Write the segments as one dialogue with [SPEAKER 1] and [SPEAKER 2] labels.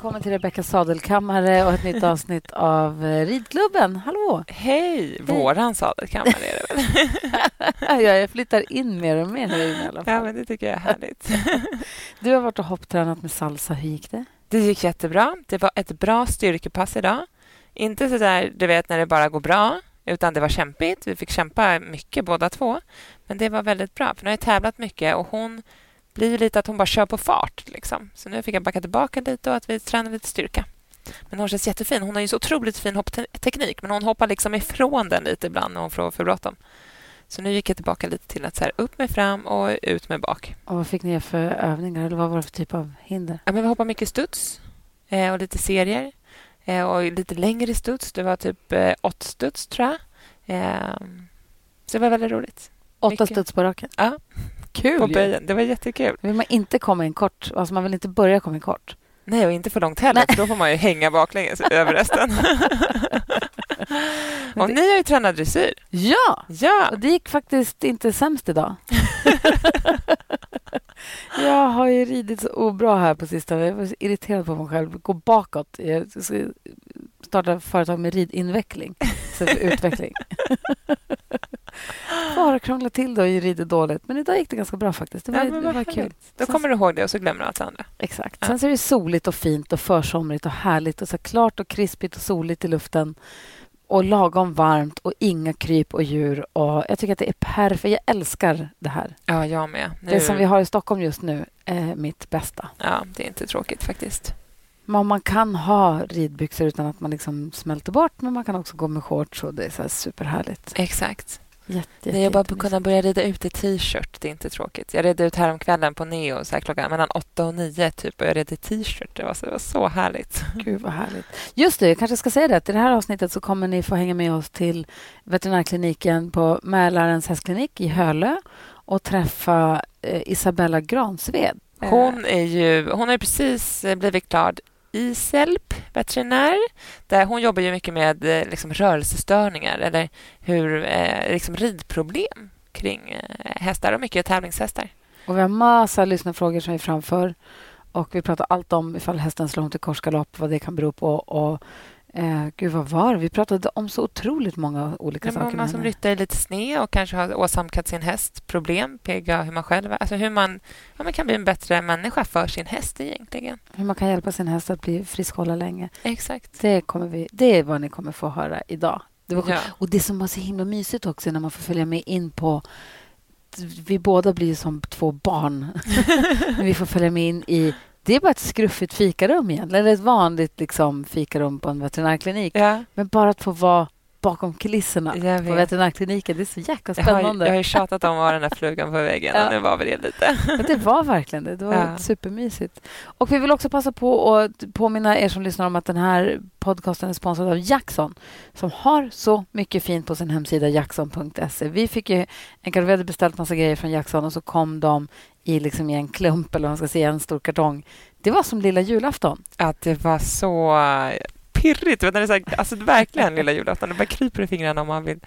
[SPEAKER 1] Välkommen till Rebecka sadelkammare och ett nytt avsnitt av eh, Ridklubben. Hallå!
[SPEAKER 2] Hej! Våran sadelkammare är det väl?
[SPEAKER 1] ja, jag flyttar in mer och mer här inne i alla fall.
[SPEAKER 2] Ja, men det tycker jag är härligt.
[SPEAKER 1] Du har varit och hopptränat med salsa. Hur gick det?
[SPEAKER 2] Det gick jättebra. Det var ett bra styrkepass idag. Inte så där, du vet, när det bara går bra, utan det var kämpigt. Vi fick kämpa mycket båda två. Men det var väldigt bra, för nu har jag tävlat mycket och hon blir lite att hon bara kör på fart. Liksom. Så nu fick jag backa tillbaka lite och att vi tränar lite styrka. Men hon känns jättefin. Hon har ju så otroligt fin hoppteknik men hon hoppar liksom ifrån den lite ibland när hon får för bråttom. Så nu gick jag tillbaka lite till att så här, upp med fram och ut med bak.
[SPEAKER 1] Och vad fick ni för övningar? Eller vad var det för typ av hinder?
[SPEAKER 2] Ja, men vi hoppar mycket studs eh, och lite serier. Eh, och lite längre studs. Det var typ eh, åtta studs, tror jag. Eh, så det var väldigt roligt.
[SPEAKER 1] Åtta
[SPEAKER 2] Mycket.
[SPEAKER 1] studs på raken?
[SPEAKER 2] Ja,
[SPEAKER 1] Kul
[SPEAKER 2] på böjen. Det var jättekul.
[SPEAKER 1] Vill man inte komma in kort? Alltså man vill inte börja komma in kort?
[SPEAKER 2] Nej, och inte för långt heller, för då får man ju hänga baklänges över resten. och
[SPEAKER 1] det-
[SPEAKER 2] ni har ju tränat dressyr.
[SPEAKER 1] Ja!
[SPEAKER 2] Ja,
[SPEAKER 1] Och det gick faktiskt inte sämst idag. jag har ju ridit så obra här på sistone. Jag var så irriterad på mig själv. Gå bakåt. Jag starta företag med ridinveckling istället för utveckling. Bara krångla till det och ridit dåligt. Men idag gick det ganska bra faktiskt. Det var,
[SPEAKER 2] Ja,
[SPEAKER 1] det var kul.
[SPEAKER 2] Då kommer du ihåg det och så glömmer du allt andra.
[SPEAKER 1] Exakt.
[SPEAKER 2] Ja.
[SPEAKER 1] Sen så är det soligt och fint och försomrigt och härligt och så klart och krispigt och soligt i luften och lagom varmt och inga kryp och djur. Och jag tycker att det är perfekt. Jag älskar det här.
[SPEAKER 2] Ja, jag med. Nu,
[SPEAKER 1] Det som vi har i Stockholm just nu är mitt bästa.
[SPEAKER 2] Ja, det är inte tråkigt faktiskt.
[SPEAKER 1] Man, man kan ha ridbyxor utan att man liksom smälter bort men man kan också gå med shorts och det är så här superhärligt.
[SPEAKER 2] Exakt.
[SPEAKER 1] Jätte, jätte,
[SPEAKER 2] Nej, jag bara kunna börja rida ut i t-shirt, det är inte tråkigt. Jag red ut häromkvällen på Neo så här klockan mellan åtta och nio typ, och jag red i t-shirt. Det var så, det var så härligt.
[SPEAKER 1] Gud vad härligt. Just det, jag kanske ska säga det. att I det här avsnittet så kommer ni få hänga med oss till veterinärkliniken på Mälarens hästklinik i Hölö och träffa eh, Isabella Gransved.
[SPEAKER 2] Hon, är ju, hon har precis eh, blivit klar Iselp, veterinär. Där hon jobbar ju mycket med eh, liksom, rörelsestörningar eller hur, eh, liksom, ridproblem kring eh, hästar och mycket tävlingshästar.
[SPEAKER 1] Och vi har massa lyssnarfrågor som vi framför. Och vi pratar allt om ifall hästen slår om till korsgalopp, vad det kan bero på. Och, eh, gud, vad var det? Vi pratade om så otroligt många olika
[SPEAKER 2] är
[SPEAKER 1] saker.
[SPEAKER 2] många
[SPEAKER 1] med
[SPEAKER 2] som ryttar lite sned och kanske har åsamkat sin häst problem, pega hur man själv. Alltså hur man, ja, man kan bli en bättre människa för sin häst egentligen.
[SPEAKER 1] Hur man kan hjälpa sin häst att bli frisk och hålla länge.
[SPEAKER 2] Exakt.
[SPEAKER 1] Det, kommer vi, det är vad ni kommer få höra idag. Det var
[SPEAKER 2] Ja.
[SPEAKER 1] Och det som var så himla mysigt också är när man får följa med in på... Vi båda blir som två barn. Men vi får följa med in i... Det är bara ett skruffigt fikarum egentligen. Eller ett vanligt liksom, fikarum på en veterinärklinik.
[SPEAKER 2] Ja,
[SPEAKER 1] Men bara att få vara bakom kulisserna
[SPEAKER 2] jag
[SPEAKER 1] på
[SPEAKER 2] vet.
[SPEAKER 1] veterinärkliniken. Det är så jäkla
[SPEAKER 2] Jag har,
[SPEAKER 1] spännande.
[SPEAKER 2] jag har tjatat om att vara den där flugan på väggen
[SPEAKER 1] Ja.
[SPEAKER 2] och nu var vi det lite.
[SPEAKER 1] Men det var verkligen det. Det var
[SPEAKER 2] Ja.
[SPEAKER 1] supermysigt. Och vi vill också passa på att påminna er som lyssnar om att den här podcasten är sponsrad av Jackson som har så mycket fint på sin hemsida jackson.se. Vi fick ju vi hade beställt massa grejer från Jackson och så kom de i, liksom i en klump eller vad man ska säga, en stor kartong. Det var som lilla julafton.
[SPEAKER 2] Att det var så pirrigt. Vet när det är så här, alltså, verkligen lilla julafton. Det bara kryper i fingrarna om man vill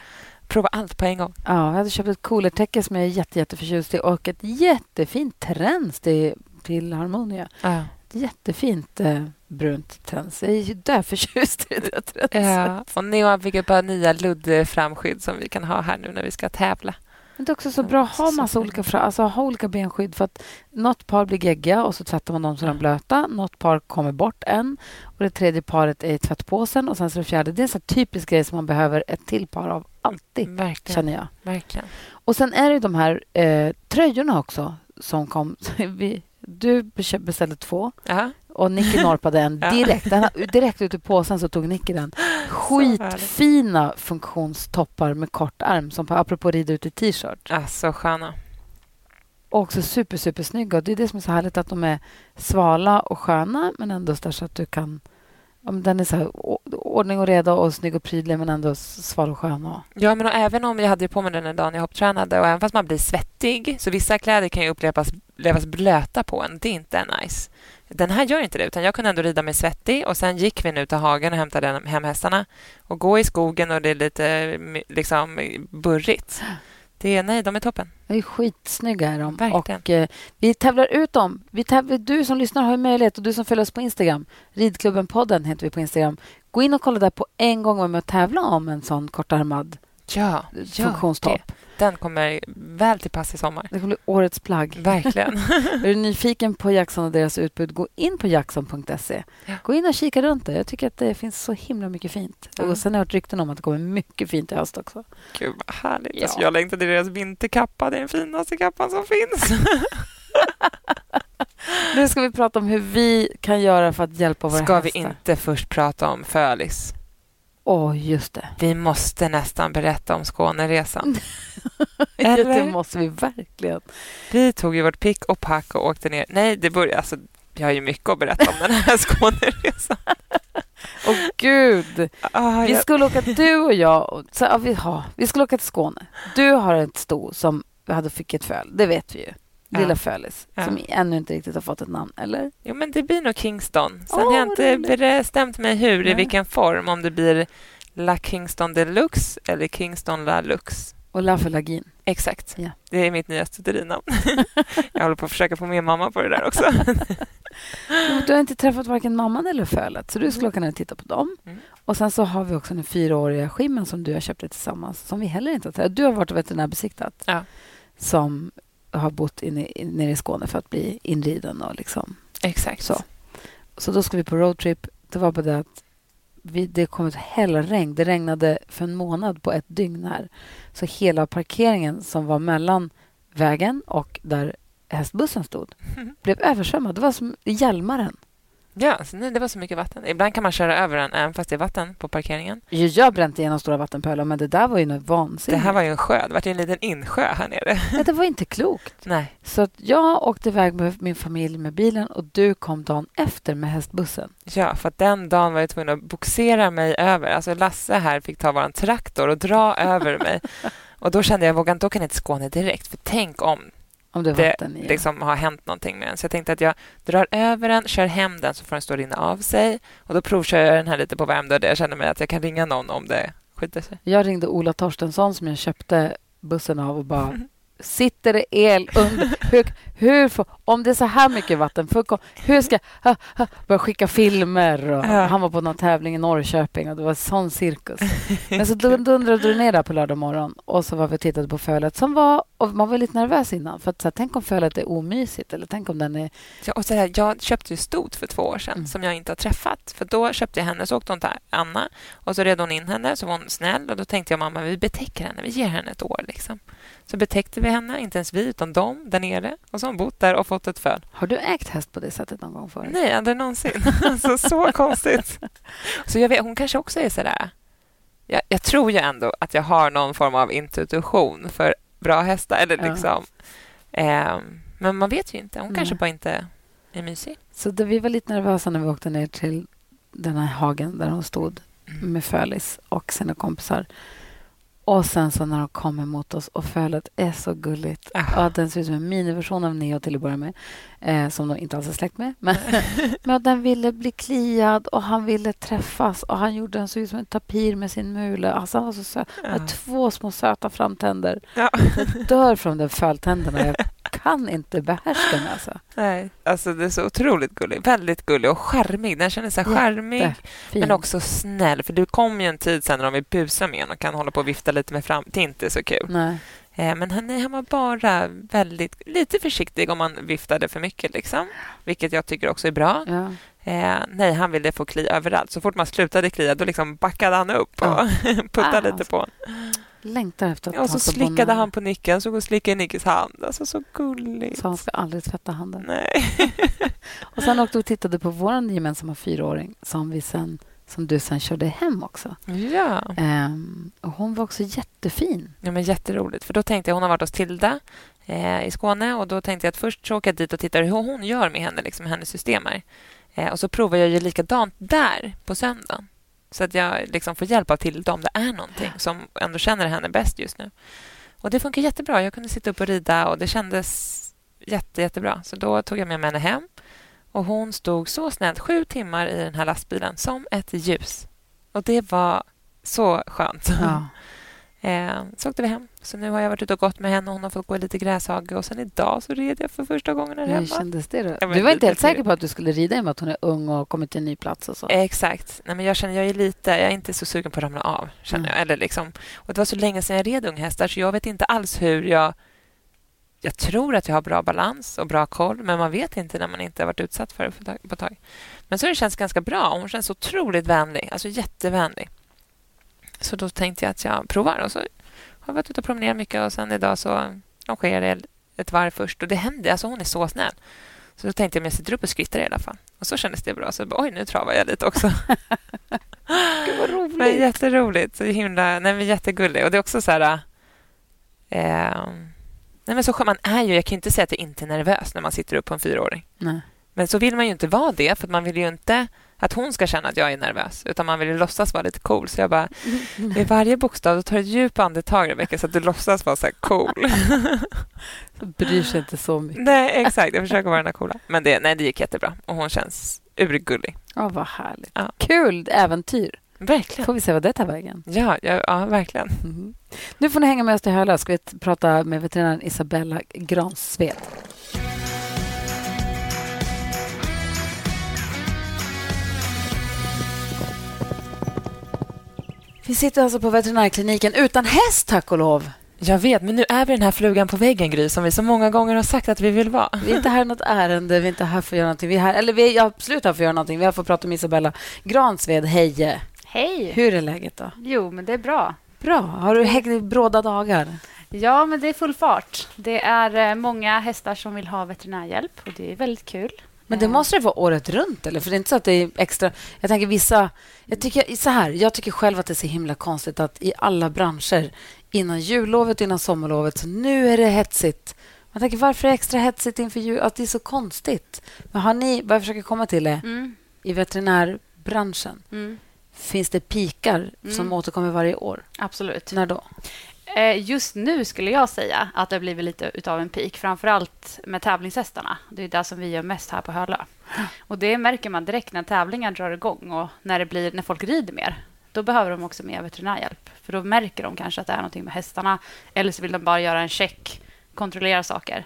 [SPEAKER 2] prova allt på en gång.
[SPEAKER 1] Ja, jag hade köpt ett coolertäcke som jag är jätte, jätteförtjust i och ett jättefint träns till, till Harmonia.
[SPEAKER 2] Ja.
[SPEAKER 1] Jättefint eh, brunt träns. Jag är ju därförtjust i det tränset.
[SPEAKER 2] Ja. Och Neo fick ett par nya ludd-framskydd som vi kan ha här nu när vi ska tävla.
[SPEAKER 1] Det är också så bra att ha massa olika, fra- alltså, ha olika benskydd. För att något par blir gegga och så tvättar man dem så de är blöta. Något par kommer bort en. Och det tredje paret är i tvättpåsen. Och sen så det fjärde. Det är en sån typisk grej som man behöver ett till par av alltid,
[SPEAKER 2] Verkligen.
[SPEAKER 1] känner jag.
[SPEAKER 2] Verkligen.
[SPEAKER 1] Och sen är det de här eh, tröjorna också som kom. Vi, du beställde två
[SPEAKER 2] Ja.
[SPEAKER 1] Och Nicky norpade en
[SPEAKER 2] Ja.
[SPEAKER 1] direkt. Den, direkt ut ur påsen så tog Nicky den. Skitfina funktionstoppar med kort ärm som på, apropå rida ut i t-shirt.
[SPEAKER 2] Ja, så sköna.
[SPEAKER 1] Och också super, super snygga. Det är det som är så härligt att de är svala och sköna men ändå så så att du kan om den är så här, ordning och reda och snygg och prydlig men ändå sval och skön. Och,
[SPEAKER 2] Ja, men och även om jag hade på mig den en dag när jag hopptränade och även fast man blir svettig så vissa kläder kan ju upplevas upplevas blöta på en. Det är inte nice. Den här gör inte det, utan jag kunde ändå rida mig svettig och sen gick vi nu till hagen och hämtade hem hästarna och gå i skogen och det är lite liksom burrigt. Det nej, de är toppen.
[SPEAKER 1] de är skitsnygga. Är de.
[SPEAKER 2] Verkligen.
[SPEAKER 1] Och, eh, vi tävlar ut dem. Vi tävlar, du som lyssnar har möjlighet och du som följer oss på Instagram. Ridklubben-podden heter vi på Instagram. Gå in och kolla där på en gång och med och tävla om en sån kortärmad
[SPEAKER 2] Ja,
[SPEAKER 1] funktionstopp.
[SPEAKER 2] det. Den kommer väl till pass i sommar.
[SPEAKER 1] Det kommer bli årets plagg.
[SPEAKER 2] Verkligen.
[SPEAKER 1] Är du nyfiken på Jackson och deras utbud, gå in på jackson.se.
[SPEAKER 2] Ja.
[SPEAKER 1] Gå in och kika runt det. Jag tycker att det finns så himla mycket fint.
[SPEAKER 2] Ja.
[SPEAKER 1] Och sen har jag hört rykten om att det kommer mycket fint i höst också.
[SPEAKER 2] Gud, vad härligt.
[SPEAKER 1] Ja.
[SPEAKER 2] Alltså, jag längtar till deras vinterkappa. Det är den finaste kappan som finns.
[SPEAKER 1] Nu ska vi prata om hur vi kan göra för att hjälpa våra
[SPEAKER 2] Ska vi
[SPEAKER 1] hästar.
[SPEAKER 2] inte först prata om Fölis?
[SPEAKER 1] Åh, just det.
[SPEAKER 2] Vi måste nästan berätta om Skåneresan. Eller?
[SPEAKER 1] det måste vi verkligen.
[SPEAKER 2] Vi tog ju vårt pick och pack och åkte ner. Nej, det började... Alltså, jag har ju mycket att berätta om den här Skåneresan.
[SPEAKER 1] Åh, gud.
[SPEAKER 2] Ah,
[SPEAKER 1] Vi
[SPEAKER 2] jag,
[SPEAKER 1] skulle åka, du och jag, och, så, ja, vi, ja, vi skulle åka till Skåne. Du har ett sto som hade fick ett föl, det vet vi ju. Lilla
[SPEAKER 2] Ja.
[SPEAKER 1] Fölis,
[SPEAKER 2] Ja.
[SPEAKER 1] som ännu inte riktigt har fått ett namn, eller?
[SPEAKER 2] jo, men det blir nog Kingston. Sen
[SPEAKER 1] Åh,
[SPEAKER 2] har jag inte bestämt mig hur, i
[SPEAKER 1] Nej.
[SPEAKER 2] vilken form. Om det blir La Kingston Deluxe eller Kingston La Lux.
[SPEAKER 1] Och Laffe Lagin.
[SPEAKER 2] Exakt.
[SPEAKER 1] Ja.
[SPEAKER 2] Det är mitt nya studerinamn. jag håller på att försöka få med mamma på det där också.
[SPEAKER 1] Du har inte träffat varken mamman eller fölet, så du skulle ner och titta på dem.
[SPEAKER 2] Mm.
[SPEAKER 1] Och Sen så har vi också den fyraåriga skimmen som du har köpt tillsammans, som vi heller inte har träffat. Du har varit veterinärbesiktat,
[SPEAKER 2] Ja.
[SPEAKER 1] som har bott inne, i- nere i Skåne för att bli inriden. Och liksom.
[SPEAKER 2] Exakt.
[SPEAKER 1] Så. så då ska vi på roadtrip. Det var bara det att vi, det kom ett hällregn. Det regnade för en månad på ett dygn här. Så hela parkeringen som var mellan vägen och där hästbussen stod
[SPEAKER 2] Mm.
[SPEAKER 1] blev översvämmad. Det var som Hjälmaren.
[SPEAKER 2] Ja, nej, det var så mycket vatten. Ibland kan man köra över den även fast det är vatten på parkeringen.
[SPEAKER 1] Jag har bränt igenom stora vattenpölar, men det där var ju något
[SPEAKER 2] Det
[SPEAKER 1] vansinnigt.
[SPEAKER 2] här var ju en sjö. Det var ju en liten insjö här nere.
[SPEAKER 1] Nej, det var inte klokt.
[SPEAKER 2] Nej.
[SPEAKER 1] Så att jag åkte iväg med min familj med bilen och du kom dagen efter med hästbussen.
[SPEAKER 2] Ja, för att den dagen var jag tvungen att boxera mig över. Alltså Lasse här fick ta vår traktor och dra över mig. Och då kände jag, jag vågar inte åka ner till Skåne direkt. För tänk om
[SPEAKER 1] Om det
[SPEAKER 2] det liksom har hänt någonting med den. Så jag tänkte att jag drar över den, kör hem den så får den stå och rinna av sig. Och då provkör jag den här lite på Värmdö där jag känner mig att jag kan ringa någon om det skiter sig.
[SPEAKER 1] Jag ringde Ola Torstensson som jag köpte bussen av och bara Sitter det el under? Hur, hur får, om det är så här mycket vatten, för, hur ska jag börja skicka filmer? Och,
[SPEAKER 2] Ja.
[SPEAKER 1] Han var på någon tävling i Norrköping och det var sån cirkus. Men så dun- dundrade du ner där på lördag morgon och så var vi och tittade på fölet som var, och man var lite nervös innan. För att, så här, tänk om fölet är omysigt eller tänk om den är...
[SPEAKER 2] Ja, och så här, jag köpte ju stot för två år sedan
[SPEAKER 1] Mm.
[SPEAKER 2] som jag inte har träffat. För Då köpte jag henne, så åkte hon till Anna och så red hon in henne, så var hon snäll. Och Då tänkte jag mamma, vi betäcker henne, vi ger henne ett år. Liksom. Så betäckte vi henne, inte ens vi, utan de där nere. Och hon bott där och fått ett föl.
[SPEAKER 1] Har du ägt häst på det sättet någon gång förut?
[SPEAKER 2] Nej, aldrig någonsin. alltså, så konstigt. Så jag vet, hon kanske också är sådär... Jag, jag tror ju ändå att jag har någon form av intuition för bra hästar. Eller
[SPEAKER 1] Ja.
[SPEAKER 2] liksom, ehm, men man vet ju inte. Hon
[SPEAKER 1] Nej.
[SPEAKER 2] kanske bara inte är mysig.
[SPEAKER 1] Så det, vi var lite nervösa när vi åkte ner till den här hagen där hon stod
[SPEAKER 2] Mm.
[SPEAKER 1] med Fölis och sina kompisar. Och sen så när de kom emot oss och Fölet är så gulligt.
[SPEAKER 2] Ah.
[SPEAKER 1] Och att den ser ut som en miniversion av Neo till att börja med. Eh, som de inte alls är släkt med. Men, men att den ville bli kliad och han ville träffas. Och han gjorde den så ut som en tapir med sin mule. Alltså han var så söt.
[SPEAKER 2] Ja.
[SPEAKER 1] hade två små söta framtänder.
[SPEAKER 2] Ja.
[SPEAKER 1] Jag dör från de föltänderna. Jag kan inte behärska mig alltså.
[SPEAKER 2] Nej, alltså det är så otroligt gullig. Väldigt gullig och charmig. Den känner sig charmig, men också snäll. För det kom ju en tid sen när de vill busa med en och kan hålla på och vifta lite med fram. Det är inte så kul.
[SPEAKER 1] Nej.
[SPEAKER 2] Eh, men han, han var bara väldigt, lite försiktig om man viftade för mycket. Liksom. Vilket jag tycker också är bra.
[SPEAKER 1] Ja.
[SPEAKER 2] Eh, nej, han ville få kli överallt. Så fort man slutade klia då liksom backade han upp och
[SPEAKER 1] Ja.
[SPEAKER 2] puttade
[SPEAKER 1] Ah,
[SPEAKER 2] lite på
[SPEAKER 1] Längtar efter att
[SPEAKER 2] ja, Och så slickade han på Nicken, så och slickade Nickes hand. Alltså så gulligt.
[SPEAKER 1] Så han ska aldrig tvätta handen.
[SPEAKER 2] Nej.
[SPEAKER 1] Och sen åkte vi och tittade på vår gemensamma fyraåring som, vi sen, som du sen körde hem också.
[SPEAKER 2] Ja.
[SPEAKER 1] Ehm, och hon var också jättefin.
[SPEAKER 2] Ja, men jätteroligt. För då tänkte jag, hon har varit hos Tilda eh, i Skåne och då tänkte jag att först så åka jag dit och titta hur hon gör med henne, liksom hennes system här. Eh, och så provar jag ju likadant där på söndagen. Så att jag liksom får hjälp av Tilde om det är någonting som ändå känner henne bäst just nu. Och Det funkar jättebra. Jag kunde sitta upp och rida och det kändes jätte, jättebra. Så då tog jag med mig henne hem. Och Hon stod så snällt sju timmar i den här lastbilen som ett ljus. Och det var så skönt.
[SPEAKER 1] Ja.
[SPEAKER 2] Eh, så åkte vi hem. Så nu har jag varit ute och gått med henne och hon har fått gå i lite gräshage. Och sen idag så red jag för första gången här
[SPEAKER 1] Hur
[SPEAKER 2] hemma.
[SPEAKER 1] kändes det då? Du var inte helt säker på att du skulle rida i och med att hon är ung och har kommit till en ny plats och så?
[SPEAKER 2] Exakt. Nej, men jag känner jag är lite, jag är inte så sugen på att ramla av. Känner
[SPEAKER 1] Mm.
[SPEAKER 2] jag. Eller liksom, och det var så länge sedan jag red unghästar så jag vet inte alls hur jag... Jag tror att jag har bra balans och bra koll men man vet inte när man inte har varit utsatt för det på ett tag- på ett tag. Men så har det känts ganska bra. Hon känns otroligt vänlig, alltså jättevänlig. Så då tänkte jag att jag provar och så har jag varit ute och promenerat mycket och sen idag så sker det ett varv först och det händer. Alltså hon är så snäll. Så då tänkte jag att jag sitter upp och skrittar i alla fall. Och så kändes det bra. Så bara, oj, nu travar jag lite också.
[SPEAKER 1] Gud, vad roligt.
[SPEAKER 2] Men jätteroligt. Så himla, nej, men jättegullig. Och det är också så här... Eh, nej, men så man är ju, jag kan inte säga att jag inte är nervös när man sitter upp på en fyraåring.
[SPEAKER 1] Nej.
[SPEAKER 2] Men så vill man ju inte vara det, för man vill ju inte att hon ska känna att jag är nervös, utan man vill ju låtsas vara lite cool. Så jag bara, vid varje bokstav, då tar du ett djupt andetag, Rebecka, så att du låtsas vara så här cool.
[SPEAKER 1] Bryr sig inte så mycket.
[SPEAKER 2] nej, exakt. Jag försöker vara den coola. Men det, nej, det gick jättebra. Och hon känns urgullig.
[SPEAKER 1] Ja, vad härligt.
[SPEAKER 2] Ja.
[SPEAKER 1] Kul äventyr.
[SPEAKER 2] Verkligen.
[SPEAKER 1] Får vi se vad det tar vägen.
[SPEAKER 2] Ja, ja, ja verkligen.
[SPEAKER 1] Mhm. Nu får ni hänga med oss till Hölö. Ska vi prata med veterinären Isabella Gransved. Vi sitter alltså på veterinärkliniken utan häst, tack och lov.
[SPEAKER 2] Jag vet, men nu är vi den här flugan på väggen, Gry, som vi så många gånger har sagt att vi vill vara.
[SPEAKER 1] Vi är inte här i något ärende, vi är inte här för att göra någonting. Vi är här, eller vi är absolut här för att göra någonting. Vi är här för att prata med Isabella Gransved. Hej!
[SPEAKER 3] Hej!
[SPEAKER 1] Hur är läget då?
[SPEAKER 3] Jo, men det är bra.
[SPEAKER 1] Bra. Har du hägt bråda dagar?
[SPEAKER 3] Ja, men det är full fart. Det är eh, många hästar som vill ha veterinärhjälp och det är väldigt kul.
[SPEAKER 1] Men det måste det vara året runt, eller? För det är inte så att det är extra... Jag tänker vissa... Jag tycker, så här, jag tycker själv att det är så himla konstigt att i alla branscher innan jullovet, innan sommarlovet, så nu är det hetsigt. Man tänker, varför är det extra hetsigt inför jul? Att det är så konstigt. Men har ni, vad jag försöker komma till är,
[SPEAKER 3] Mm,
[SPEAKER 1] i veterinärbranschen,
[SPEAKER 3] mm,
[SPEAKER 1] finns det pikar som
[SPEAKER 3] Mm.
[SPEAKER 1] återkommer varje år?
[SPEAKER 3] absolut.
[SPEAKER 1] När då?
[SPEAKER 3] Eh, just nu skulle jag säga att det har blivit lite utav en peak, framför allt med tävlingshästarna. Det är det som vi gör mest här på Hölö. Och det märker man direkt när tävlingar drar igång och när, det blir, när folk rider mer. Då behöver de också mer veterinärhjälp. För då märker de kanske att det är någonting med hästarna. Eller så vill de bara göra en check, kontrollera saker.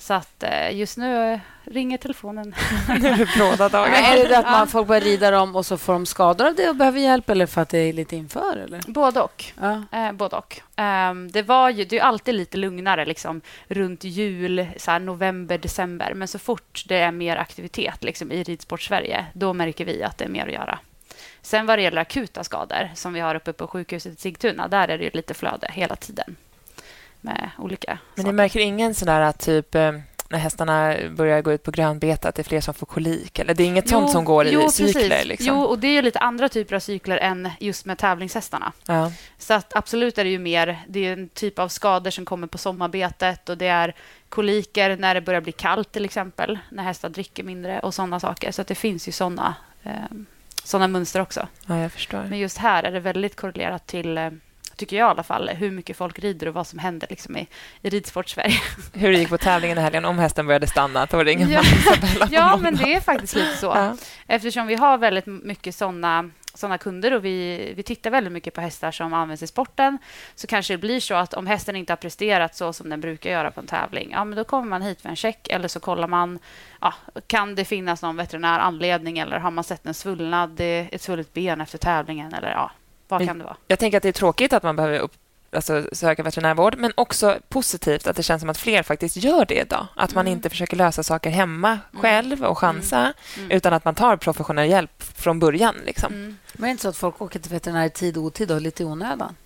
[SPEAKER 3] Så att eh, just nu eh, ringer telefonen.
[SPEAKER 2] nu är det bråda
[SPEAKER 1] Men
[SPEAKER 2] dagar.
[SPEAKER 1] är det det att man, folk börjar rida dem och så får de skador av det och behöver hjälp eller för att det är lite inför? Eller?
[SPEAKER 3] Både och.
[SPEAKER 1] Ja.
[SPEAKER 3] Eh, både och. Ehm, det, var ju, det är alltid lite lugnare liksom, runt jul, så här, november, december. Men så fort det är mer aktivitet liksom, i Ridsport-Sverige, då märker vi att det är mer att göra. Sen vad det gäller akuta skador, som vi har uppe på sjukhuset i Sigtuna, där är det ju lite flöde hela tiden med olika
[SPEAKER 2] Men ni märker ingen sån där typ eh, när hästarna börjar gå ut på grönbete att det är fler som får kolik? Eller det är inget sånt som går i
[SPEAKER 3] jo,
[SPEAKER 2] cykler?
[SPEAKER 3] Precis.
[SPEAKER 2] Liksom.
[SPEAKER 3] Jo, och det är lite andra typer av cykler än just med tävlingshästarna.
[SPEAKER 2] Ja.
[SPEAKER 3] Så att absolut är det ju mer, det är en typ av skador som kommer på sommarbetet och det är koliker när det börjar bli kallt till exempel, när hästar dricker mindre och sådana saker. Så att det finns ju sådana eh, såna mönster också.
[SPEAKER 2] ja, jag förstår.
[SPEAKER 3] Men just här är det väldigt korrelerat till, eh, tycker jag i alla fall, hur mycket folk rider och vad som händer liksom i, i ridsport-Sverige.
[SPEAKER 2] Hur det gick på tävlingen i helgen, om hästen började stanna, då ringer man
[SPEAKER 3] Ja.
[SPEAKER 2] Isabella på
[SPEAKER 3] Ja, men det är faktiskt lite så.
[SPEAKER 2] Ja.
[SPEAKER 3] Eftersom vi har väldigt mycket såna såna kunder och vi, vi tittar väldigt mycket på hästar som används i sporten så kanske det blir så att om hästen inte har presterat så som den brukar göra på en tävling, ja, men då kommer man hit för en check eller så kollar man, ja, kan det finnas någon veterinär anledning eller har man sett en svullnad, ett svullet ben efter tävlingen eller ja, vad kan det vara?
[SPEAKER 2] Jag tänker att det är tråkigt att man behöver upp, alltså, söka veterinärvård, men också positivt att det känns som att fler faktiskt gör det idag. Att man
[SPEAKER 3] Mm.
[SPEAKER 2] inte försöker lösa saker hemma själv och chansa,
[SPEAKER 3] Mm.
[SPEAKER 2] utan att man tar professionell hjälp från början. Liksom.
[SPEAKER 3] Mm.
[SPEAKER 1] Men är det inte så att folk åker till veterinär i tid och otid och lite i onödan?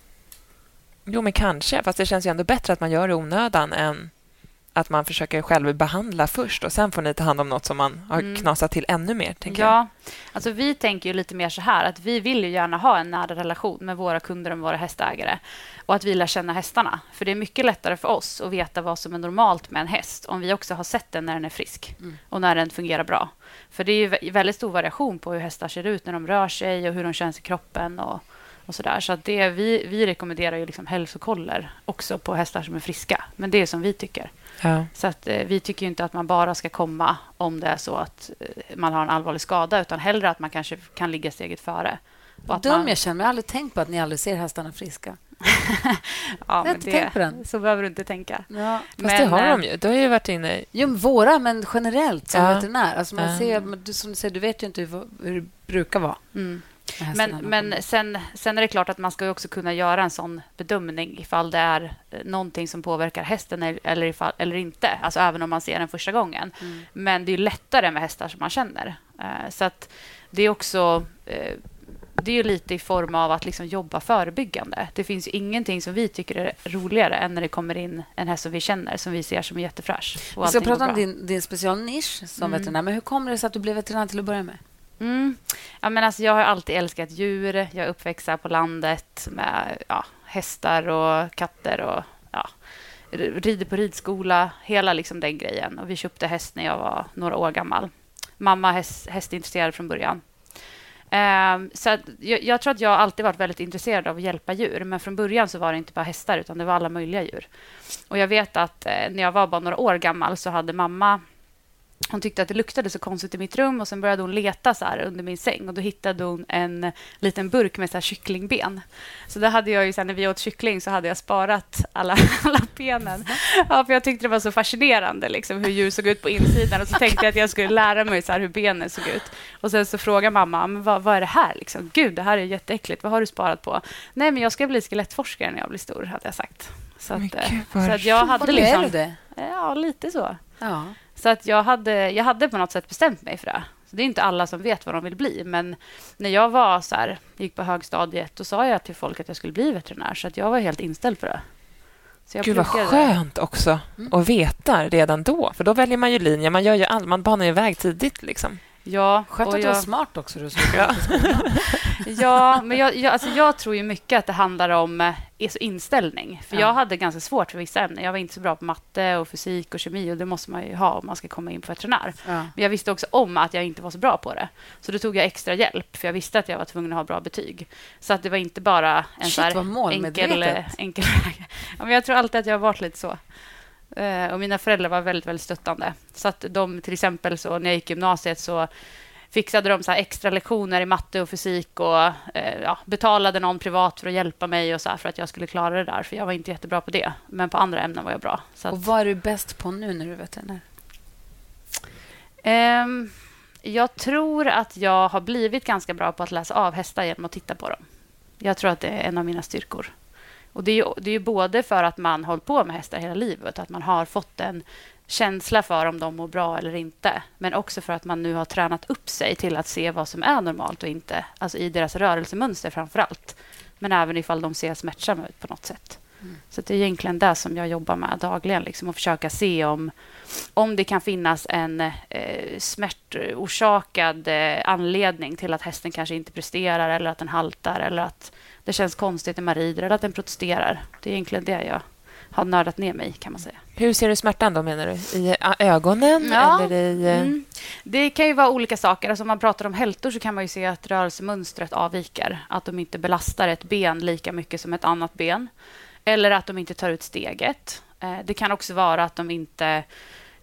[SPEAKER 2] Jo, men kanske. Fast det känns ju ändå bättre att man gör det i onödan än att man försöker själv behandla först och sen får ni ta hand om något som man har
[SPEAKER 3] Mm.
[SPEAKER 2] knasat till ännu mer. Tänker jag.
[SPEAKER 3] Ja, alltså vi tänker ju lite mer så här att vi vill ju gärna ha en nära relation med våra kunder och våra hästägare och att vi lär känna hästarna. För det är mycket lättare för oss att veta vad som är normalt med en häst om vi också har sett den när den är frisk och när den fungerar bra. För det är ju vä- väldigt stor variation på hur hästar ser ut när de rör sig och hur de känns i kroppen och, och så där. Så att det, vi, vi rekommenderar ju liksom hälsokoller också på hästar som är friska. Men det är som vi tycker.
[SPEAKER 2] Ja.
[SPEAKER 3] Så att, eh, vi tycker inte att man bara ska komma om det är så att eh, man har en allvarlig skada utan hellre att man kanske kan ligga steget före. Att
[SPEAKER 1] Dum
[SPEAKER 3] man,
[SPEAKER 1] jag känner mig. Jag har aldrig tänkt på att ni aldrig ser hästarna friska.
[SPEAKER 3] ja,
[SPEAKER 1] har tänkt på den.
[SPEAKER 3] Så behöver du inte tänka.
[SPEAKER 1] Ja.
[SPEAKER 2] Fast
[SPEAKER 3] Men,
[SPEAKER 2] det har
[SPEAKER 3] eh,
[SPEAKER 2] de ju. Du har ju varit inne...
[SPEAKER 1] Jo, men våra, men generellt som
[SPEAKER 2] Ja.
[SPEAKER 1] veterinär. Alltså man
[SPEAKER 2] Ja.
[SPEAKER 1] ser, som du säger, du vet ju inte hur, hur det brukar vara.
[SPEAKER 3] Mm. Men, men sen, sen är det klart att man ska också kunna göra en sån bedömning ifall det är eh, någonting som påverkar hästen eller, ifall, eller inte. Alltså även om man ser den första gången.
[SPEAKER 1] Mm.
[SPEAKER 3] Men det är lättare med hästar som man känner. Eh, Så att det är också... eh, Det är ju lite i form av att liksom jobba förebyggande. Det finns ju ingenting som vi tycker är roligare än när det kommer in en häst som vi känner, som vi ser som är jättefräsch.
[SPEAKER 1] Vi ska prata om din, din specialnisch som
[SPEAKER 3] Mm.
[SPEAKER 1] veterinär. Men hur kommer det sig att du blev veterinär till att börja med?
[SPEAKER 3] Mm. Ja, men alltså, jag har alltid älskat djur. Jag är uppväxt här på landet med ja, hästar och katter och ja, rider på ridskola. Hela liksom den grejen. Och vi köpte häst när jag var några år gammal. Mamma häst, hästintresserad från början. Ehm, så att jag, jag tror att jag alltid varit väldigt intresserad av att hjälpa djur. Men från början så var det inte bara hästar, utan det var alla möjliga djur. Och jag vet att eh, när jag var bara några år gammal så hade mamma hon tyckte att det luktade så konstigt i mitt rum och sen började hon leta så här under min säng och då hittade hon en liten burk med så här kycklingben. Så där hade jag ju sen när vi åt kyckling så hade jag sparat alla, alla benen. Ja, för jag tyckte det var så fascinerande liksom, hur djur såg ut på insidan och så tänkte jag att jag skulle lära mig så här, hur benen såg ut. Och sen så frågade mamma, men vad, vad är det här? Liksom? Gud, det här är jätteäckligt. Vad har du sparat på? Nej, men jag ska bli skelettforskare när jag blir stor, hade jag sagt. Så att, eh, så att jag hade liksom...
[SPEAKER 1] är du det.
[SPEAKER 3] Ja, lite så.
[SPEAKER 1] Ja.
[SPEAKER 3] Så att jag, hade, jag hade på något sätt bestämt mig för det. Så det är inte alla som vet vad de vill bli. Men när jag var så här, gick på högstadiet, då sa jag till folk att jag skulle bli veterinär. Så att jag var helt inställd på det. Så jag
[SPEAKER 2] Gud, vad skönt också att veta redan då. För då väljer man ju linje. Man, gör ju all, man banar ju väg tidigt. Liksom.
[SPEAKER 3] Ja,
[SPEAKER 1] Skönt att du var
[SPEAKER 3] jag,
[SPEAKER 1] smart också. Du
[SPEAKER 2] Ja.
[SPEAKER 3] ja, men jag, jag, alltså jag tror ju mycket att det handlar om eh, alltså inställning. För
[SPEAKER 1] Ja.
[SPEAKER 3] jag hade ganska svårt för vissa ämnen. Jag var inte så bra på matte och fysik och kemi och det måste man ju ha om man ska komma in på veterinär.
[SPEAKER 1] Ja.
[SPEAKER 3] Men jag visste också om att jag inte var så bra på det. Så då tog jag extra hjälp, för jag visste att jag var tvungen att ha bra betyg. Så att det var inte bara en
[SPEAKER 1] Shit,
[SPEAKER 3] så enkel,
[SPEAKER 1] målmedvetet.
[SPEAKER 3] enkel väg. Ja, men jag tror alltid att jag har varit lite så. Eh, Och mina föräldrar var väldigt, väldigt stöttande. Så att de, till exempel, så när jag gick i gymnasiet så fixade de så extra lektioner i matte och fysik och eh, ja, betalade någon privat för att hjälpa mig och så för att jag skulle klara det där. För jag var inte jättebra på det. Men på andra ämnen var jag bra. Att,
[SPEAKER 1] Och vad är du bäst på nu när du är veterinär?
[SPEAKER 3] Ehm, jag tror att jag har blivit ganska bra på att läsa av hästar genom att titta på dem. Jag tror att det är en av mina styrkor. Och Det är ju, det är både för att man har hållit på med hästar hela livet, att man har fått en känsla för om de mår bra eller inte. Men också för att man nu har tränat upp sig till att se vad som är normalt och inte. Alltså i deras rörelsemönster framför allt. Men även ifall de ser smärtsamma ut på något sätt. Så det är egentligen det som jag jobbar med dagligen. Liksom, att försöka se om, om det kan finnas en eh, smärtorsakad eh, anledning till att hästen kanske inte presterar eller att den haltar eller att det känns konstigt när man rider eller att den protesterar. Det är egentligen det jag har nördat ner mig kan man säga.
[SPEAKER 2] Hur ser du smärtan då, menar du? I ä- ögonen?
[SPEAKER 3] Ja.
[SPEAKER 2] Eller i... eh,
[SPEAKER 3] Mm. Det kan ju vara olika saker. Alltså om man pratar om hältor så kan man ju se att rörelsemönstret avviker. Att de inte belastar ett ben lika mycket som ett annat ben. Eller att de inte tar ut steget. Eh, Det kan också vara att de inte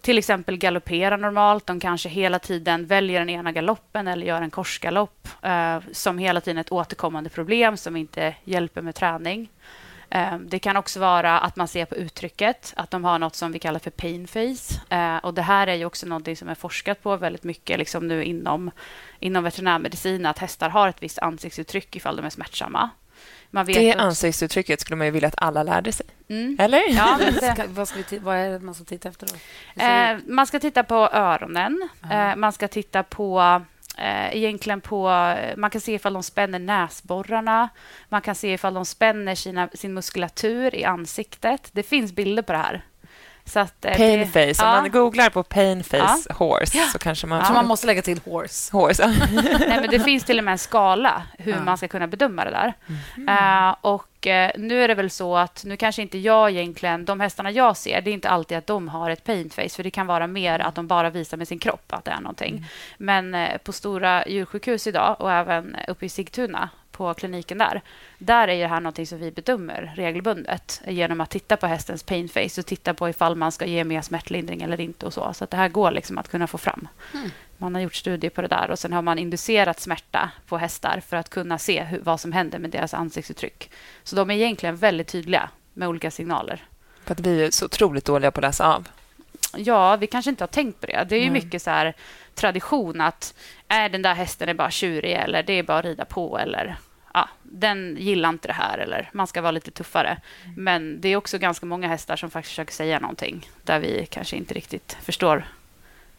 [SPEAKER 3] till exempel galopperar normalt. De kanske hela tiden väljer den ena galoppen eller gör en korsgalopp eh, som hela tiden är ett återkommande problem som inte hjälper med träning. Eh, Det kan också vara att man ser på uttrycket att de har något som vi kallar för pain face. Eh, Och det här är ju också något som är forskat på väldigt mycket liksom nu inom, inom veterinärmedicin, att hästar har ett visst ansiktsuttryck ifall de är smärtsamma. Man vet
[SPEAKER 2] Det
[SPEAKER 3] också-
[SPEAKER 2] ansiktsuttrycket skulle man ju vilja att alla lärde sig.
[SPEAKER 3] Mm.
[SPEAKER 2] Eller?
[SPEAKER 3] Ja,
[SPEAKER 1] Ska, vad, ska vi vad är det man ska titta efter då?
[SPEAKER 3] Eh, man ska titta på öronen. Eh, man ska titta på eh, egentligen på... Man kan se ifall de spänner näsborrarna. Man kan se ifall de spänner sina, sin muskulatur i ansiktet. Det finns bilder på det här. Så att, eh,
[SPEAKER 2] Pain
[SPEAKER 3] det-
[SPEAKER 2] face. Om
[SPEAKER 3] ja.
[SPEAKER 2] man googlar på pain face horse
[SPEAKER 3] Ja.
[SPEAKER 2] så kanske man
[SPEAKER 3] Ja.
[SPEAKER 1] Så man måste lägga till horse.
[SPEAKER 2] horse.
[SPEAKER 3] Nej, men det finns till och med en skala hur
[SPEAKER 1] Ja.
[SPEAKER 3] man ska kunna bedöma det där. Eh, och eh, nu är det väl så att nu kanske inte jag egentligen, de hästarna jag ser, det är inte alltid att de har ett pain face, för det kan vara mer att de bara visar med sin kropp att det är någonting. Men eh, på stora djursjukhus idag och även uppe i Sigtuna på kliniken där, där är det här någonting som vi bedömer regelbundet genom att titta på hästens pain face och titta på ifall man ska ge mer smärtlindring eller inte och så. Så att det här går liksom att kunna få fram. Man har gjort studier på det där och sen har man inducerat smärta på hästar för att kunna se hur, vad som händer med deras ansiktsuttryck. Så de är egentligen väldigt tydliga med olika signaler.
[SPEAKER 2] För att vi är så otroligt dåliga på att läsa av.
[SPEAKER 3] Ja, vi kanske inte har tänkt på det. Det är ju
[SPEAKER 2] Nej.
[SPEAKER 3] mycket så här tradition att är den där hästen är bara tjurig eller det är bara att rida på eller ja, den gillar inte det här eller man ska vara lite tuffare. Men det är också ganska många hästar som faktiskt försöker säga någonting där vi kanske inte riktigt förstår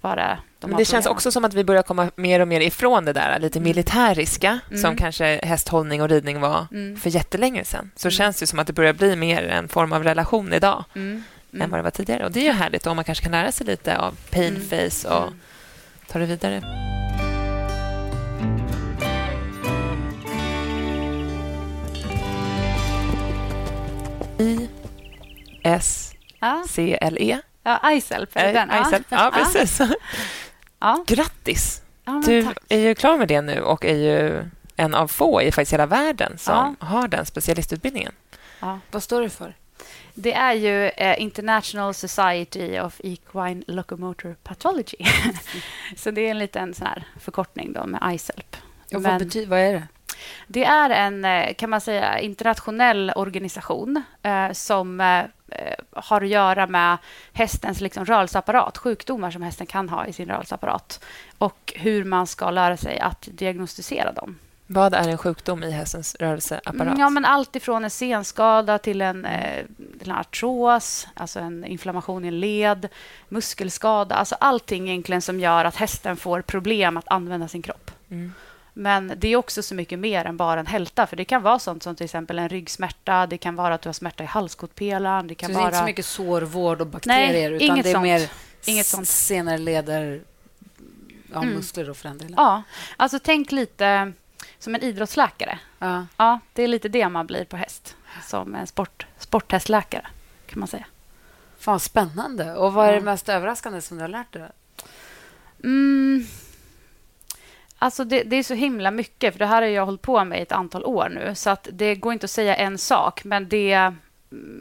[SPEAKER 3] vad det är de
[SPEAKER 2] Men det känns också som att vi börjar komma mer och mer ifrån det där lite militäriska
[SPEAKER 3] Mm.
[SPEAKER 2] som kanske hästhållning och ridning var
[SPEAKER 3] Mm.
[SPEAKER 2] för jättelänge sedan. Så
[SPEAKER 3] Mm.
[SPEAKER 2] känns det som att det börjar bli mer en form av relation idag
[SPEAKER 3] Mm.
[SPEAKER 2] än
[SPEAKER 3] Mm.
[SPEAKER 2] vad det var tidigare. Och Det är ju härligt om man kanske kan lära sig lite av pain
[SPEAKER 3] Mm.
[SPEAKER 2] face och
[SPEAKER 3] Mm.
[SPEAKER 2] ta det vidare. I S
[SPEAKER 3] Ja,
[SPEAKER 2] C L E.
[SPEAKER 3] ja Icelp. den?
[SPEAKER 2] Ja, ja, precis.
[SPEAKER 3] Ja.
[SPEAKER 2] Grattis!
[SPEAKER 3] Ja, men
[SPEAKER 2] Du
[SPEAKER 3] tack.
[SPEAKER 2] är ju klar med det nu och är ju en av få i faktiskt hela världen som har den specialistutbildningen.
[SPEAKER 3] Ja.
[SPEAKER 1] Vad står det för?
[SPEAKER 3] Det är ju eh, International Society of Equine Locomotor Pathology. Så det är en liten sån här förkortning då med ICELP.
[SPEAKER 1] Och vad,
[SPEAKER 3] Men-
[SPEAKER 1] betyder, vad är det?
[SPEAKER 3] Det är en eh, kan man säga, internationell organisation eh, som eh, eh, har att göra med hästens liksom, rörelseapparat, sjukdomar som hästen kan ha i sin rörelseapparat och hur man ska lära sig att diagnostisera dem.
[SPEAKER 2] Vad är en sjukdom i hästens rörelseapparat?
[SPEAKER 3] Ja, men allt ifrån en senskada till en, eh, till en artros, alltså en inflammation i en led, muskelskada. Alltså allting egentligen som gör att hästen får problem att använda sin kropp.
[SPEAKER 2] Mm.
[SPEAKER 3] Men det är också så mycket mer än bara en hälta. För Det kan vara sånt som till exempel en ryggsmärta, det kan vara att du har smärta i halskotpelaren. Det
[SPEAKER 1] Så
[SPEAKER 3] kan
[SPEAKER 1] det är
[SPEAKER 3] vara...
[SPEAKER 1] inte så mycket sårvård och bakterier
[SPEAKER 3] Nej,
[SPEAKER 1] utan det är
[SPEAKER 3] sånt.
[SPEAKER 1] mer
[SPEAKER 3] Inget sånt.
[SPEAKER 1] senare leder, ja,
[SPEAKER 3] Mm.
[SPEAKER 1] muskler och för den delen.
[SPEAKER 3] Ja, alltså tänk lite som en idrottsläkare.
[SPEAKER 1] Ja.
[SPEAKER 3] Ja, det är lite det man blir på häst. Som en sport, sporthästläkare, kan man säga.
[SPEAKER 1] Fan, spännande. Och vad är det mest överraskande som du har lärt dig?
[SPEAKER 3] Mm. Alltså det, det är så himla mycket, för det här har jag hållit på med i ett antal år nu. Så att det går inte att säga en sak, men det,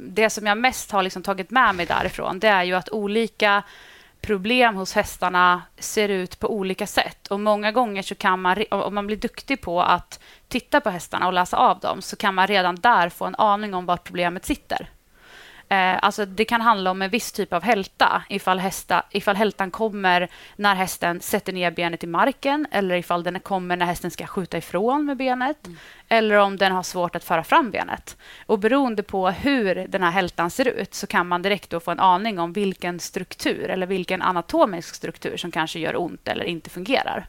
[SPEAKER 3] det som jag mest har liksom tagit med mig därifrån det är ju att olika problem hos hästarna ser ut på olika sätt. Och Många gånger så kan man, om man blir duktig på att titta på hästarna och läsa av dem så kan man redan där få en aning om var problemet sitter. Eh, alltså det kan handla om en viss typ av hälta. Ifall, hästa, ifall hältan kommer när hästen sätter ner benet i marken eller ifall den kommer när hästen ska skjuta ifrån med benet eller om den har svårt att föra fram benet. Och Beroende på hur den här hältan ser ut så kan man direkt få en aning om vilken struktur eller vilken anatomisk struktur som kanske gör ont eller inte fungerar.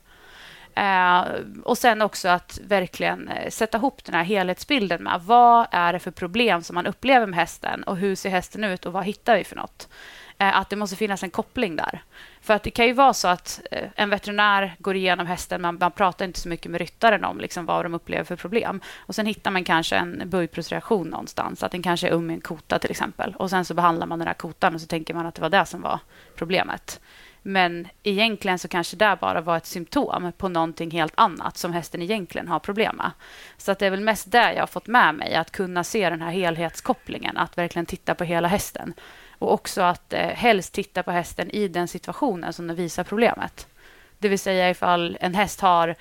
[SPEAKER 3] Eh, och sen också att verkligen eh, sätta ihop den här helhetsbilden med vad är det för problem som man upplever med hästen och hur ser hästen ut och vad hittar vi för något? Eh, att det måste finnas en koppling där. För att det kan ju vara så att eh, en veterinär går igenom hästen, man, man pratar inte så mycket med ryttaren om liksom, vad de upplever för problem. Och sen hittar man kanske en böjpulsreaktion någonstans, att den kanske är um i en kota till exempel. Och sen så behandlar man den här kotan och så tänker man att det var det som var problemet. Men egentligen så kanske det bara var ett symptom på någonting helt annat som hästen egentligen har problem med. Så att det är väl mest det jag har fått med mig, att kunna se den här helhetskopplingen, att verkligen titta på hela hästen. Och också att eh, helst titta på hästen i den situationen som den visar problemet. Det vill säga ifall en häst har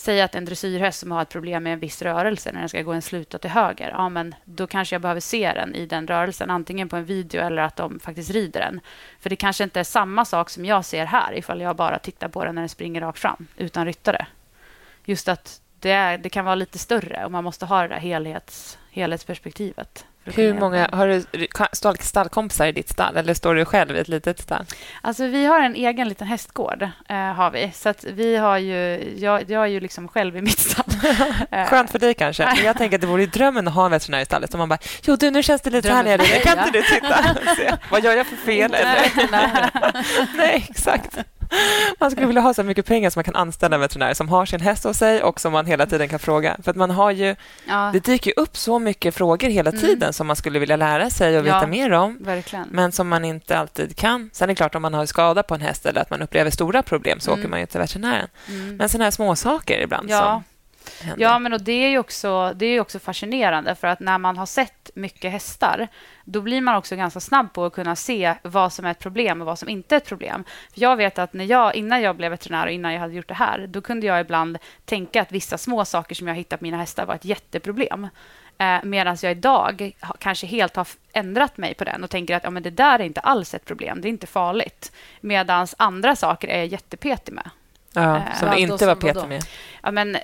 [SPEAKER 3] Säg att en dressyrhäst som har ett problem med en viss rörelse när den ska gå en sluta till höger. Ja, men då kanske jag behöver se den i den rörelsen, antingen på en video eller att de faktiskt rider den. För det kanske inte är samma sak som jag ser här ifall jag bara tittar på den när den springer rakt fram utan ryttare. Just att det, är, det kan vara lite större och man måste ha det där helhets, helhetsperspektivet.
[SPEAKER 2] Hur många, har du stall, stallkompisar i ditt stall eller står du själv i ett litet stall?
[SPEAKER 3] Alltså, vi har en egen liten hästgård. Eh, har vi. Så att vi har ju, jag, jag är ju liksom själv i mitt stall.
[SPEAKER 2] Skönt för dig kanske. Jag tänker att det vore drömmen att ha en veterinär i stallet. Som man bara, jo du, nu känns det lite härligare. Kan inte du titta? Se, vad gör jag för fel? Nej, exakt. Man skulle vilja ha så mycket pengar så man kan anställa en veterinär som har sin häst hos sig och som man hela tiden kan fråga. För att man har ju,
[SPEAKER 3] Ja,
[SPEAKER 2] det dyker upp så mycket frågor hela
[SPEAKER 3] Mm.
[SPEAKER 2] tiden som man skulle vilja lära sig och veta
[SPEAKER 3] Ja.
[SPEAKER 2] mer om.
[SPEAKER 3] verkligen.
[SPEAKER 2] Men som man inte alltid kan. Sen är det klart, om man har skada på en häst eller att man upplever stora problem så
[SPEAKER 3] Mm.
[SPEAKER 2] åker man ju till veterinären.
[SPEAKER 3] Mm.
[SPEAKER 2] Men sådana här små saker ibland
[SPEAKER 3] Ja.
[SPEAKER 2] som händer.
[SPEAKER 3] Ja, men och det är ju också, det är ju också fascinerande för att när man har sett mycket hästar då blir man också ganska snabb på att kunna se vad som är ett problem och vad som inte är ett problem. För jag vet att när jag, innan jag blev veterinär och innan jag hade gjort det här då kunde jag ibland tänka att vissa små saker som jag hittat på mina hästar var ett jätteproblem. Eh, Medan jag idag kanske helt har ändrat mig på den och tänker att ja, men det där är inte alls ett problem, det är inte farligt. Medan andra saker är jag jättepetig med.
[SPEAKER 2] Ja,
[SPEAKER 3] Eh,
[SPEAKER 2] som
[SPEAKER 1] ja,
[SPEAKER 2] du inte var petig med.
[SPEAKER 3] Ja, men, eh,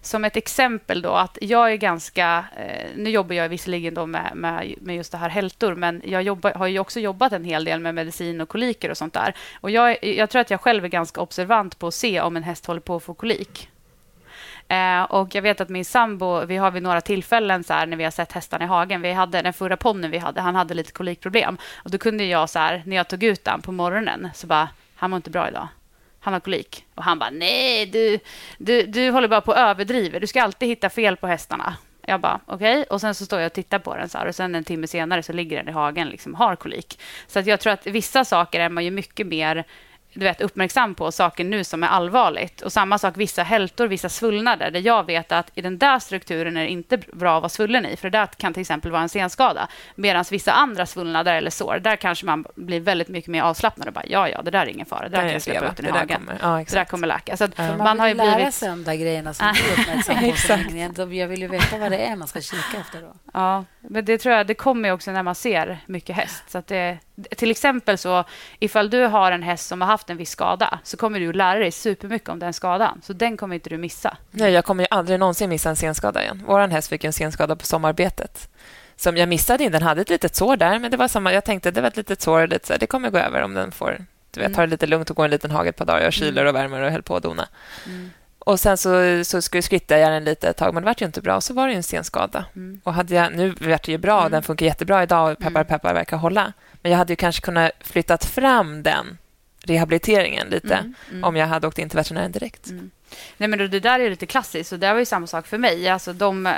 [SPEAKER 3] som ett exempel då, att jag är ganska... Eh, nu jobbar jag visserligen då med, med, med just det här hältor, men jag jobbar, har ju också jobbat en hel del med medicin och koliker och sånt där. Och jag, jag tror att jag själv är ganska observant på att se om en häst håller på att få kolik. Eh, och jag vet att min sambo, vi har vid några tillfällen så här, när vi har sett hästarna i hagen, vi hade den förra ponnen vi hade, han hade lite kolikproblem. Och då kunde jag så här, när jag tog ut den på morgonen, så bara, han mår inte bra idag. Han har kolik. Och han bara, nej, du, du, du håller bara på att överdriva. Du ska alltid hitta fel på hästarna. Jag bara, okej. Och sen så står jag och tittar på den så här. Och sen en timme senare så ligger den i hagen liksom har kolik. Så att jag tror att vissa saker är man ju mycket mer du vet, uppmärksam på saker nu som är allvarligt. Och samma sak vissa hältor, vissa svullnader, där jag vet att i den där strukturen är det inte bra att vara svullen i, för det där kan till exempel vara en senskada. Medan vissa andra svullnader eller sår, där kanske man blir väldigt mycket mer avslappnad och bara, ja, ja, det där är ingen fara, det där
[SPEAKER 2] Där
[SPEAKER 3] kan jag släppa ut i
[SPEAKER 2] där
[SPEAKER 3] hagen.
[SPEAKER 2] kommer. Ja,
[SPEAKER 3] Det där
[SPEAKER 2] exakt.
[SPEAKER 3] kommer läka. Så att
[SPEAKER 1] För man,
[SPEAKER 3] man har ju
[SPEAKER 1] vill lära
[SPEAKER 3] blivit...
[SPEAKER 1] sig de där grejerna som du är uppmärksam på. Jag vill ju veta vad det är man ska kika efter. Då.
[SPEAKER 3] Ja, men det tror jag det kommer ju också när man ser mycket häst. Så att det, till exempel så ifall du har en häst som har haft en viss skada så kommer du att lära dig supermycket om den skadan. Så den kommer inte du missa.
[SPEAKER 2] Nej, jag kommer ju aldrig någonsin missa en senskada igen. Vår häst fick en senskada på sommarbetet som jag missade. Den hade ett litet sår där, men det var samma. Jag tänkte det var ett litet sår. Lite så här, det kommer gå över om den får du vet,
[SPEAKER 3] Mm.
[SPEAKER 2] ta det lite lugnt och gå en liten hage ett par dagar. Jag kyler och värmer och höll på att dona.
[SPEAKER 3] Mm.
[SPEAKER 2] Och sen så, så skulle skritta jag den lite ett tag, men det vart ju inte bra. Och så var det ju en senskada.
[SPEAKER 3] Mm.
[SPEAKER 2] Och hade jag, nu vart det ju bra,
[SPEAKER 3] Mm.
[SPEAKER 2] den funkar jättebra idag och peppar,
[SPEAKER 3] Mm.
[SPEAKER 2] peppar verkar hålla. Men jag hade ju kanske kunnat flyttat fram den rehabiliteringen lite
[SPEAKER 3] Mm, mm.
[SPEAKER 2] om jag hade åkt in till veterinären direkt.
[SPEAKER 3] Mm. Nej, men det där är lite klassiskt. Och det var ju samma sak för mig. Alltså de, eh,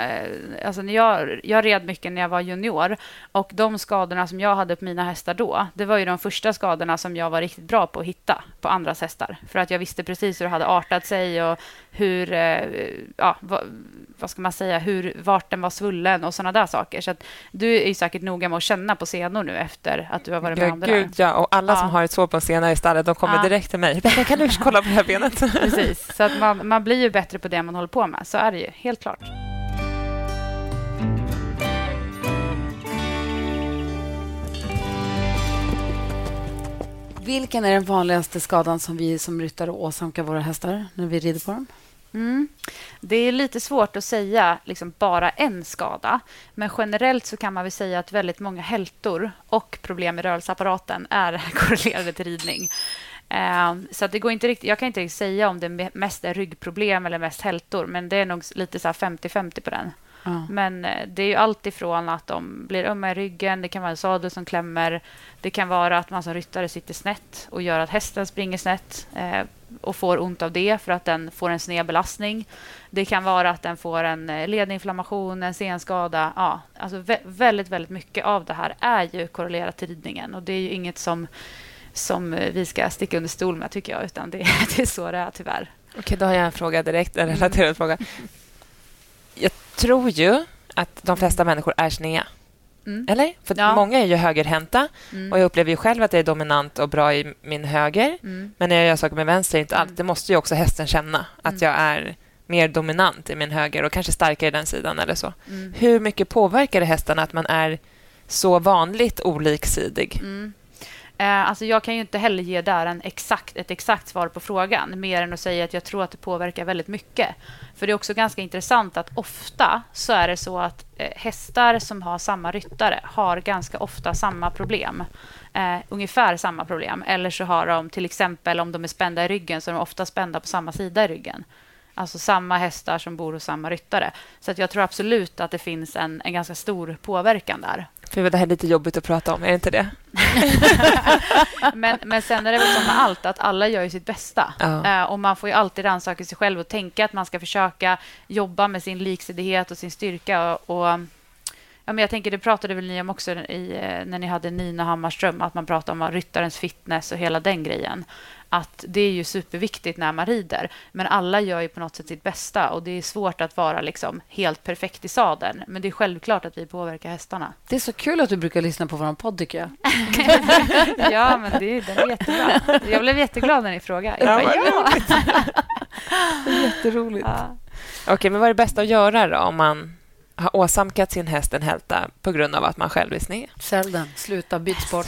[SPEAKER 3] alltså när jag, jag red mycket när jag var junior. Och De skadorna som jag hade på mina hästar då det var ju de första skadorna som jag var riktigt bra på att hitta på andras hästar. För att jag visste precis hur det hade artat sig och hur... eh, Ja, vad, vad ska man säga? Hur, vart den var svullen och såna där saker. Så att du är ju säkert noga med att känna på senor nu efter att du har varit med
[SPEAKER 2] Ja,
[SPEAKER 3] om det där.
[SPEAKER 2] gud, ja. Och alla
[SPEAKER 3] Ja.
[SPEAKER 2] som har ett sår på en sena i stallet de kommer
[SPEAKER 3] Ja.
[SPEAKER 2] direkt till mig. Kan du kolla på det här benet?
[SPEAKER 3] Precis. Så att man, man blir ju bättre på det man håller på med. Så är det ju, helt klart.
[SPEAKER 1] Vilken är den vanligaste skadan som vi som ryttare åsamkar våra hästar när vi rider på dem?
[SPEAKER 3] Mm. Det är lite svårt att säga liksom bara en skada. Men generellt så kan man väl säga att väldigt många hältor och problem i rörelseapparaten är korrelerade till ridning. Eh, Så att det går inte riktigt, jag kan inte säga om det me- mest är ryggproblem eller mest hältor, men det är nog lite så här 50-50 på den.
[SPEAKER 1] Ja.
[SPEAKER 3] Men eh, det är ju allt ifrån att de blir ömma i ryggen, det kan vara en sadel som klämmer, det kan vara att man som ryttare sitter snett och gör att hästen springer snett eh, och får ont av det för att den får en sned belastning. Det kan vara att den får en eh, ledinflammation, en senskada. Ja, alltså vä- väldigt, väldigt mycket av det här är ju korrelerat till ridningen och det är ju inget som, som eh, vi ska sticka under stol med, tycker jag, utan det, det är så det är tyvärr.
[SPEAKER 2] Okej, då har jag en fråga direkt, en relaterad fråga. Jag tror ju att de flesta människor är snea.
[SPEAKER 3] Mm.
[SPEAKER 2] Eller? För
[SPEAKER 3] Ja.
[SPEAKER 2] många är ju högerhänta
[SPEAKER 3] Mm.
[SPEAKER 2] och jag upplever ju själv att jag är dominant och bra i min höger.
[SPEAKER 3] Mm.
[SPEAKER 2] Men när jag gör saker med vänster, inte
[SPEAKER 3] Mm.
[SPEAKER 2] allt. Det måste ju också hästen känna, att
[SPEAKER 3] Mm.
[SPEAKER 2] jag är mer dominant i min höger och kanske starkare i den sidan eller så.
[SPEAKER 3] Mm.
[SPEAKER 2] Hur mycket påverkar det hästarna att man är så vanligt oliksidig?
[SPEAKER 3] Mm. Eh, alltså jag kan ju inte heller ge där en exakt, ett exakt svar på frågan mer än att säga att jag tror att det påverkar väldigt mycket. För det är också ganska intressant att ofta så är det så att eh, hästar som har samma ryttare har ganska ofta samma problem. Eh, ungefär samma problem. Eller så har de till exempel om de är spända i ryggen så är de ofta spända på samma sida i ryggen. Alltså samma hästar som bor hos samma ryttare. Så att jag tror absolut att det finns en, en ganska stor påverkan där.
[SPEAKER 2] För det här är lite jobbigt att prata om, är det inte det?
[SPEAKER 3] men, men sen är det väl som med allt, att alla gör ju sitt bästa.
[SPEAKER 2] Ja.
[SPEAKER 3] Eh, och Man får ju alltid rannsaka sig själv och tänka att man ska försöka jobba med sin liksidighet och sin styrka. Och, och ja, men jag tänker, Det pratade väl ni om också i, när ni hade Nina Hammarström, att man pratade om ryttarens fitness och hela den grejen. Att Det är ju superviktigt när man rider, men alla gör ju på något sätt sitt bästa och det är svårt att vara liksom helt perfekt i sadeln. Men det är självklart att vi påverkar hästarna.
[SPEAKER 1] Det är så kul att du brukar lyssna på vår podd, tycker jag.
[SPEAKER 3] ja, men det, den är jättebra. Jag blev jätteglad när ni frågade. Jag
[SPEAKER 2] Ja,
[SPEAKER 3] bara,
[SPEAKER 2] vad
[SPEAKER 3] ja.
[SPEAKER 1] Jätteroligt.
[SPEAKER 3] Ja.
[SPEAKER 2] Okej, men vad är det bästa att göra då om man har åsamkat sin häst en hälta på grund av att man själv är sned?
[SPEAKER 1] Sälj den. Sluta. Byt sport.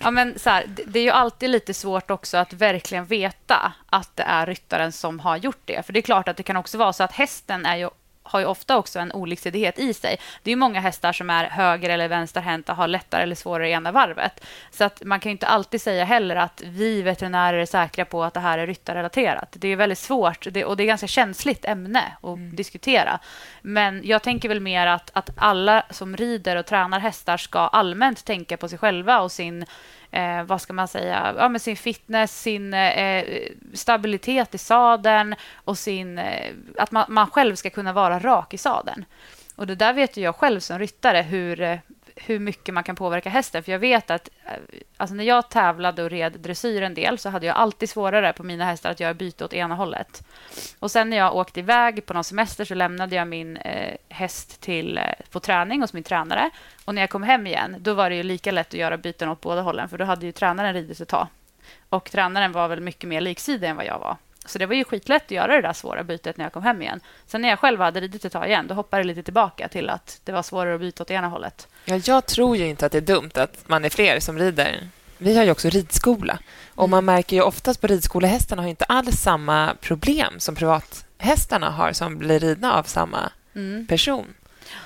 [SPEAKER 3] Ja, men så här, det, det är ju alltid lite svårt också att verkligen veta att det är ryttaren som har gjort det. För det är klart att det kan också vara så att hästen är ju har ju ofta också en oliksidighet i sig. Det är ju många hästar som är höger eller vänsterhänta har lättare eller svårare i ena varvet. Så att man kan ju inte alltid säga heller att vi veterinärer är säkra på att det här är ryttarrelaterat. Det är väldigt svårt och det är ganska känsligt ämne att diskutera. Men jag tänker väl mer att, att alla som rider och tränar hästar ska allmänt tänka på sig själva och sin eh, vad ska man säga, ja, men sin fitness, sin eh, stabilitet i sadeln och sin, eh, att man, man själv ska kunna vara rak i sadeln. Och det där vet ju jag själv som ryttare hur, eh, hur mycket man kan påverka hästen. För jag vet att eh, alltså när jag tävlade och red dressyr en del så hade jag alltid svårare på mina hästar att göra byte åt ena hållet. Och sen när jag åkte iväg på någon semester så lämnade jag min eh, häst till, eh, på träning hos min tränare. Och när jag kom hem igen, då var det ju lika lätt att göra byten åt båda hållen, för då hade ju tränaren ridit ett tag. Och tränaren var väl mycket mer liksidig än vad jag var. Så det var ju skitlätt att göra det där svåra bytet när jag kom hem igen. Sen när jag själv hade ridit ett tag igen, då hoppade det lite tillbaka till att det var svårare att byta åt ena hållet.
[SPEAKER 2] Ja, jag tror ju inte att det är dumt att man är fler som rider. Vi har ju också ridskola. Och man märker ju oftast på ridskolehästarna har inte alls samma problem som privathästarna har som blir ridna av samma
[SPEAKER 3] Mm.
[SPEAKER 2] person.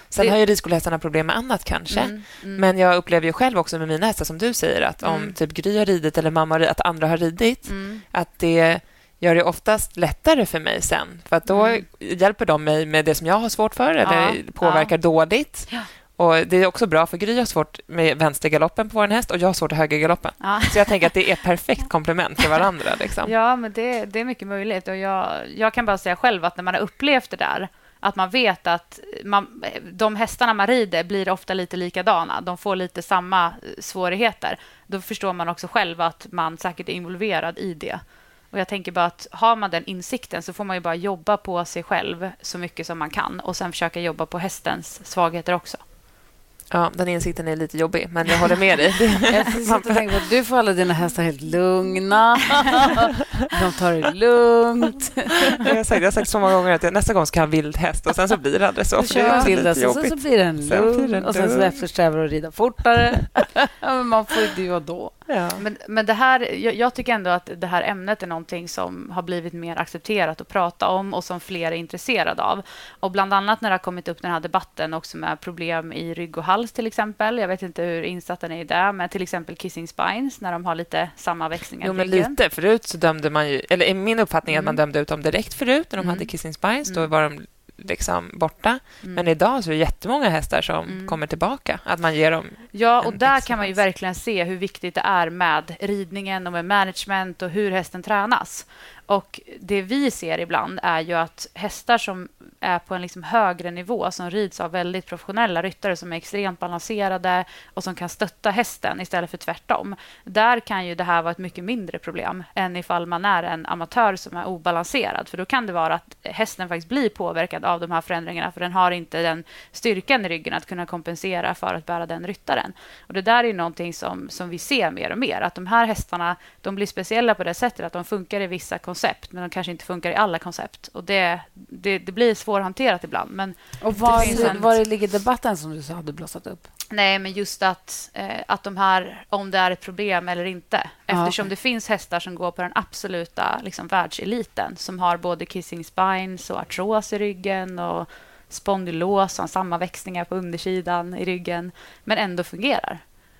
[SPEAKER 2] Sen
[SPEAKER 3] Det-
[SPEAKER 2] har ju ridskolehästarna problem med annat kanske.
[SPEAKER 3] Mm, mm.
[SPEAKER 2] Men jag upplever ju själv också med mina hästar som du säger att om
[SPEAKER 3] Mm.
[SPEAKER 2] typ Gry har ridit eller mamma har ridit, att andra har ridit,
[SPEAKER 3] Mm.
[SPEAKER 2] att det gör det oftast lättare för mig sen. För att då
[SPEAKER 3] Mm.
[SPEAKER 2] hjälper de mig med det som jag har svårt för eller
[SPEAKER 3] Ja,
[SPEAKER 2] påverkar dåligt.
[SPEAKER 3] Ja.
[SPEAKER 2] Och Det är också bra, för Gry har svårt med vänstergaloppen på vår häst och jag har svårt med högergaloppen.
[SPEAKER 3] Ja.
[SPEAKER 2] Så jag tänker att det är perfekt komplement till varandra. Liksom.
[SPEAKER 3] Ja, men det, det är mycket möjligt. Och jag, jag kan bara säga själv att när man har upplevt det där att man vet att man, de hästarna man rider blir ofta lite likadana. De får lite samma svårigheter. Då förstår man också själv att man säkert är involverad i det. Och jag tänker bara att har man den insikten så får man ju bara jobba på sig själv så mycket som man kan och sen försöka jobba på hästens svagheter också.
[SPEAKER 2] Ja, den insikten är lite jobbig, men jag håller med dig.
[SPEAKER 1] Jag att du får alla dina hästar helt lugna. De tar det lugnt.
[SPEAKER 2] jag, har sagt, jag har sagt så många gånger att jag nästa gång ska ha vild häst och sen så blir det aldrig så.
[SPEAKER 1] Du kör
[SPEAKER 2] lite
[SPEAKER 1] vildast och sen så blir den
[SPEAKER 2] Sen blir
[SPEAKER 1] lugn
[SPEAKER 2] den
[SPEAKER 1] och sen så eftersträvar du att rida fortare. Man får ju det och då.
[SPEAKER 2] Ja.
[SPEAKER 3] Men, men det här, jag, jag tycker ändå att det här ämnet är någonting som har blivit mer accepterat att prata om och som fler är intresserade av. Och bland annat när det har kommit upp den här debatten också med problem i rygg och hals till exempel. Jag vet inte hur insatta ni är i det, men till exempel kissing spines när de har lite sammanväxningar
[SPEAKER 2] Jo,
[SPEAKER 3] i
[SPEAKER 2] men lite. Förut så dömde man ju... Eller min uppfattning är att man
[SPEAKER 3] Mm.
[SPEAKER 2] dömde ut dem direkt förut när de
[SPEAKER 3] Mm.
[SPEAKER 2] hade kissing spines. Då
[SPEAKER 3] Mm.
[SPEAKER 2] var de liksom borta.
[SPEAKER 3] Mm.
[SPEAKER 2] Men idag så är det jättemånga hästar som
[SPEAKER 3] Mm.
[SPEAKER 2] kommer tillbaka. Att man ger dem...
[SPEAKER 3] Ja, och där kan man ju verkligen se hur viktigt det är med ridningen och med management och hur hästen tränas. Och Det vi ser ibland är ju att hästar som är på en liksom högre nivå som rids av väldigt professionella ryttare som är extremt balanserade och som kan stötta hästen istället för tvärtom. Där kan ju det här vara ett mycket mindre problem än ifall man är en amatör som är obalanserad. För då kan det vara att hästen faktiskt blir påverkad av de här förändringarna för den har inte den styrkan i ryggen att kunna kompensera för att bära den ryttaren. Och Det där är ju någonting som, som vi ser mer och mer. Att de här hästarna de blir speciella på det sättet att de funkar i vissa koncept men de kanske inte funkar i alla koncept. Och Det, det, det blir svårhanterat ibland. Men
[SPEAKER 1] Och var,
[SPEAKER 3] Det en-
[SPEAKER 1] var ligger debatten som du sa hade blossat upp?
[SPEAKER 3] Nej, men just att, eh, att de här, om det är ett problem eller inte.
[SPEAKER 1] Ja,
[SPEAKER 3] Eftersom
[SPEAKER 1] okej.
[SPEAKER 3] det finns hästar som går på den absoluta liksom, världseliten som har både kissing spines och artros i ryggen och spondylos och sammanväxningar på undersidan i ryggen, men ändå fungerar.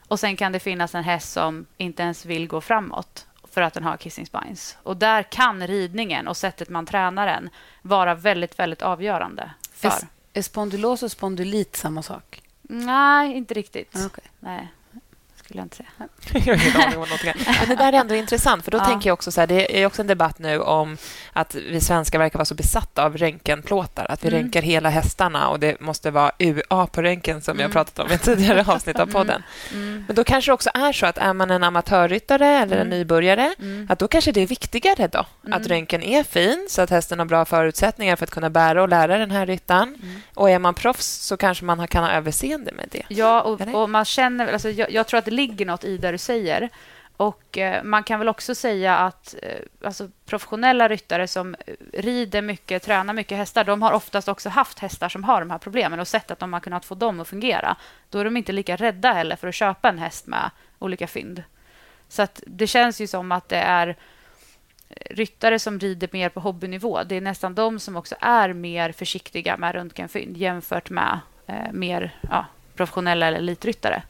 [SPEAKER 3] Och Sen kan det finnas en häst som inte ens vill gå framåt för att den har kissing spines. Och där kan ridningen och sättet man tränar den vara väldigt, väldigt avgörande. För.
[SPEAKER 1] Är, är spondylos och spondylit samma sak?
[SPEAKER 3] Nej, inte riktigt.
[SPEAKER 1] Okay.
[SPEAKER 3] Nej skulle jag inte säga.
[SPEAKER 2] jag har ingen aning om någonting. Men det där är ändå intressant, för då
[SPEAKER 3] Ja.
[SPEAKER 2] tänker jag också så här, det är också en debatt nu om att vi svenskar verkar vara så besatta av röntgenplåtar, att vi
[SPEAKER 3] Mm.
[SPEAKER 2] röntgar hela hästarna och det måste vara UA på röntgen som
[SPEAKER 3] Mm.
[SPEAKER 2] pratat om i tidigare avsnitt av podden.
[SPEAKER 3] Mm.
[SPEAKER 2] Men då kanske det också är så att är man en amatörryttare eller en
[SPEAKER 3] Mm.
[SPEAKER 2] nybörjare,
[SPEAKER 3] Mm.
[SPEAKER 2] att då kanske det är viktigare då
[SPEAKER 3] Mm.
[SPEAKER 2] att röntgen är fin så att hästen har bra förutsättningar för att kunna bära och lära den här ryttaren.
[SPEAKER 3] Mm.
[SPEAKER 2] Och är man proffs så kanske man har- kan ha överseende med det.
[SPEAKER 3] Ja, och, och man känner... Alltså, jag, jag tror att det ligger något i det du säger. Och eh, Man kan väl också säga att eh, alltså, professionella ryttare som eh, rider mycket, tränar mycket hästar, de har oftast också haft hästar som har de här problemen och sett att de har kunnat få dem att fungera. Då är de inte lika rädda heller för att köpa en häst med olika fynd. Så att det känns ju som att det är ryttare som rider mer på hobbynivå. Det är nästan de som också är mer försiktiga med röntgenfynd jämfört med eh, mer ja, professionella eller elitryttare.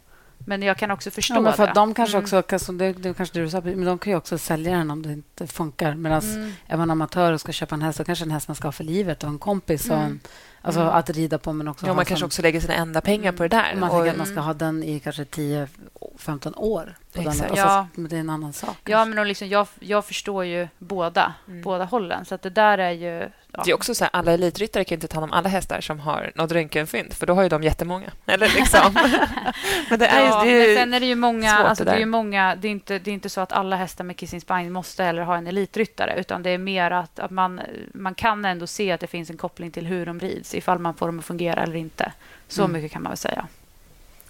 [SPEAKER 3] Men jag kan också förstå
[SPEAKER 1] Ja, men för
[SPEAKER 3] det.
[SPEAKER 1] de kanske
[SPEAKER 3] Mm.
[SPEAKER 1] också, kanske- det, det kanske du sa, men de kan ju också sälja den om det inte funkar. Medan
[SPEAKER 3] Mm.
[SPEAKER 1] är man amatör och ska köpa en häst, så kanske en häst man ska ha för livet och en kompis. Och
[SPEAKER 3] Mm.
[SPEAKER 1] en, alltså
[SPEAKER 3] Mm.
[SPEAKER 1] att rida på, men också
[SPEAKER 2] Ja, man kanske
[SPEAKER 1] som-
[SPEAKER 2] också lägger sina enda pengar på det där.
[SPEAKER 1] Man
[SPEAKER 2] Och-
[SPEAKER 1] tänker att man ska ha den i kanske 10-15 år. På den.
[SPEAKER 2] Exakt.
[SPEAKER 1] Alltså,
[SPEAKER 3] Ja.
[SPEAKER 1] men det är en annan sak.
[SPEAKER 3] Ja,
[SPEAKER 1] kanske.
[SPEAKER 3] men och liksom, jag, jag förstår ju båda,
[SPEAKER 2] Mm.
[SPEAKER 3] båda hållen. Så att det där är ju... Ja.
[SPEAKER 2] Det är också så här, alla elitryttare kan ju inte ta hand om alla hästar som har något röntgenfynd, för då har ju de jättemånga. Eller liksom. men det är, ju-
[SPEAKER 3] Ja,
[SPEAKER 2] det är
[SPEAKER 3] men sen är det ju många... Alltså,
[SPEAKER 2] det
[SPEAKER 3] det, är ju många det, är inte, det är inte så att alla hästar med kissing spine måste heller ha en elitryttare, utan det är mer att, att man, man kan ändå se att det finns en koppling till hur de rids, ifall man får dem att fungera eller inte. Så
[SPEAKER 1] Mm.
[SPEAKER 3] mycket kan man väl säga.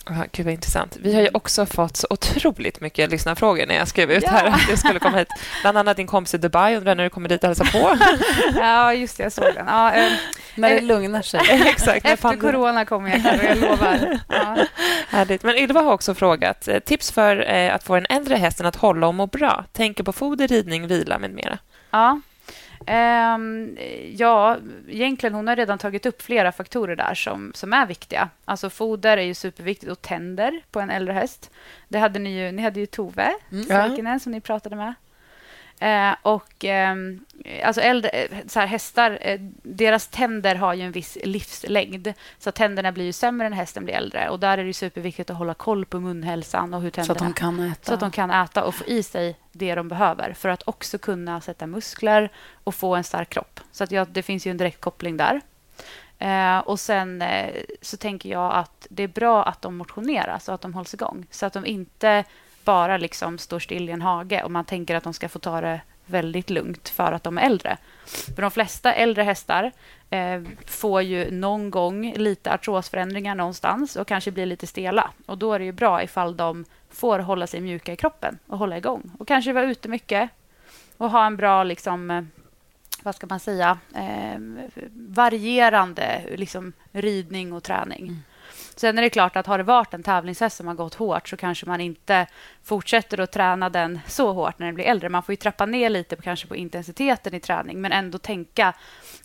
[SPEAKER 2] Ja, Gud, vad intressant. Vi har ju också fått så otroligt mycket lyssnarfrågor när jag skrev ut
[SPEAKER 3] Ja.
[SPEAKER 2] här att jag skulle komma hit. Bland annat din kompis i Dubai undrar när du kommer dit och hälsa på.
[SPEAKER 3] Ja, just det, jag såg den. Ja, eh,
[SPEAKER 1] När det
[SPEAKER 3] eh,
[SPEAKER 1] lugnar sig.
[SPEAKER 2] Exakt.
[SPEAKER 3] efter
[SPEAKER 2] pandemin-
[SPEAKER 3] corona kommer jag, Carro, jag lovar. Ja.
[SPEAKER 2] Härligt. Men Ylva har också frågat eh, tips för eh, att få den äldre hästen att hålla och må bra. Tänker på foder, ridning, vila med mera.
[SPEAKER 3] Ja. Ehm, ja, egentligen hon har redan tagit upp flera faktorer där som, som är viktiga. Alltså foder är ju superviktigt och tänder på en äldre häst. Det hade ni ju, ni hade ju Tove
[SPEAKER 1] Mm.
[SPEAKER 3] Särkinen som ni pratade med. Eh, och ehm, alltså äldre, eh, så här, hästar, eh, deras tänder har ju en viss livslängd. Så tänderna blir ju sämre när hästen blir äldre. Och där är det superviktigt att hålla koll på munhälsan och hur
[SPEAKER 1] Så att
[SPEAKER 3] tänderna
[SPEAKER 1] de kan äta.
[SPEAKER 3] så att de kan äta och få i sig det de behöver för att också kunna sätta muskler och få en stark kropp. Så att ja, det finns ju en direkt koppling där. Eh, och Sen eh, så tänker jag att det är bra att de motionerar så att de hålls igång. Så att de inte bara liksom står still i en hage och man tänker att de ska få ta det väldigt lugnt för att de är äldre. För de flesta äldre hästar eh, får ju någon gång lite artrosförändringar någonstans och kanske blir lite stela. Och Då är det ju bra ifall de får hålla sig mjuka i kroppen och hålla igång. Och kanske vara ute mycket och ha en bra, liksom, eh, vad ska man säga, eh, varierande liksom, ridning och träning. Mm. Sen är det klart att har det varit en tävlingshäst som har gått hårt så kanske man inte fortsätter att träna den så hårt när den blir äldre. Man får ju trappa ner lite på, kanske på intensiteten i träning men ändå tänka